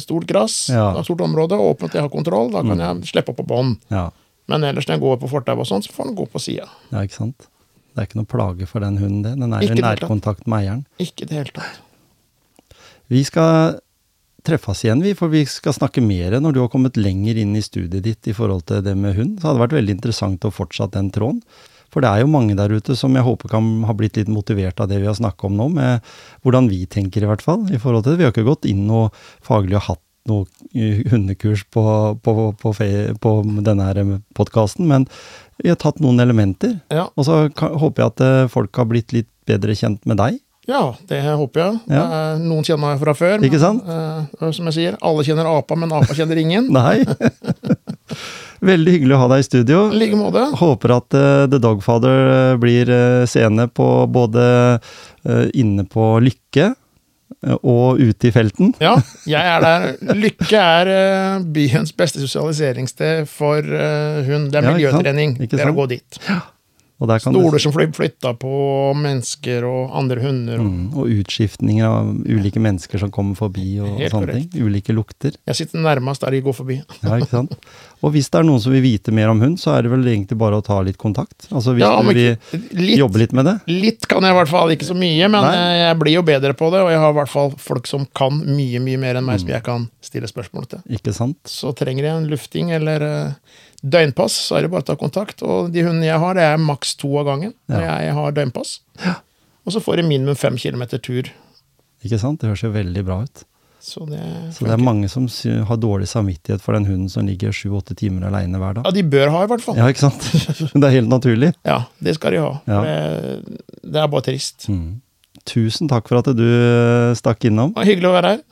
stort gress, Ja. Mm. stort område, åpent, jeg har kontroll, da kan jeg slippe opp på bånd. Ja. Men ellers når jeg går på fortauet og sånn, så får den gå på sida. ja, ikke sant? Det er ikke noe plage for den hunden, det. Den er i nærkontakt med eieren. Ikke i det hele tatt. Vi skal treffes igjen, vi, for vi skal snakke mer når du har kommet lenger inn i studiet ditt i forhold til det med hund. Så hadde det vært veldig interessant å fortsette den tråden. For det er jo mange der ute som jeg håper kan ha blitt litt motivert av det vi har snakka om nå, med hvordan vi tenker i hvert fall i forhold til det. Vi har ikke gått inn noe faglig og hatt noe hundekurs på, på, på, på denne podkasten, men vi har tatt noen elementer. Ja, Og så håper jeg at eh, folk har blitt litt bedre kjent med deg. ja det håper jeg. Ja. Noen kjenner meg fra før. Ikke sant? Men, som jeg sier, alle kjenner apa, men apa kjenner ingen. <laughs> Nei. <laughs> Veldig hyggelig å ha deg i studio. Like måte. Håper at uh, The Dogfather eh, blir uh, seende på både uh, inne på Lykke eh, og ute i felten. Ja, jeg er der. Lykke er eh, byens beste sosialiseringssted for eh, hund. Det er Ja, miljøtrening. Ja, Det er å gå dit. Kan Stoler som blir flytta på mennesker og andre hunder. og- mm, og utskiftninger av ulike mennesker som kommer forbi og Helt sånne ting. Ulike lukter. Jeg sitter nærmest der de går forbi. <laughs> Ja, ikke sant? Og hvis det er noen som vil vite mer om hund, så er det vel egentlig bare å ta litt kontakt. Altså hvis Ja, du vil litt, jobbe litt med det. litt kan jeg i hvert fall, ikke så mye, men Nei. eh, jeg blir jo bedre på det. Og jeg har i hvert fall folk som kan mye, mye mer enn meg, Mm. som jeg kan stille spørsmål til. Ikke sant? Så trenger jeg en lufting eller eh, døgnpass, så er det bare å ta kontakt. Og de hundene jeg har, det er maks to av gangen når Ja. jeg har døgnpass. Og så får de minimum fem kilometer tur. Ikke sant? Det høres jo veldig bra ut. Så det, Så det er mange som har dårlig samvittighet for den hunden som ligger sju-åtte timer aleine hver dag. Ja, de bør ha, i hvert fall. Ja, Ja, ikke sant? <laughs> Det er helt naturlig. ja, det skal de ha. Ja. Det, det er bare trist. Mm. Tusen takk for at du stakk innom. Hyggelig å være her.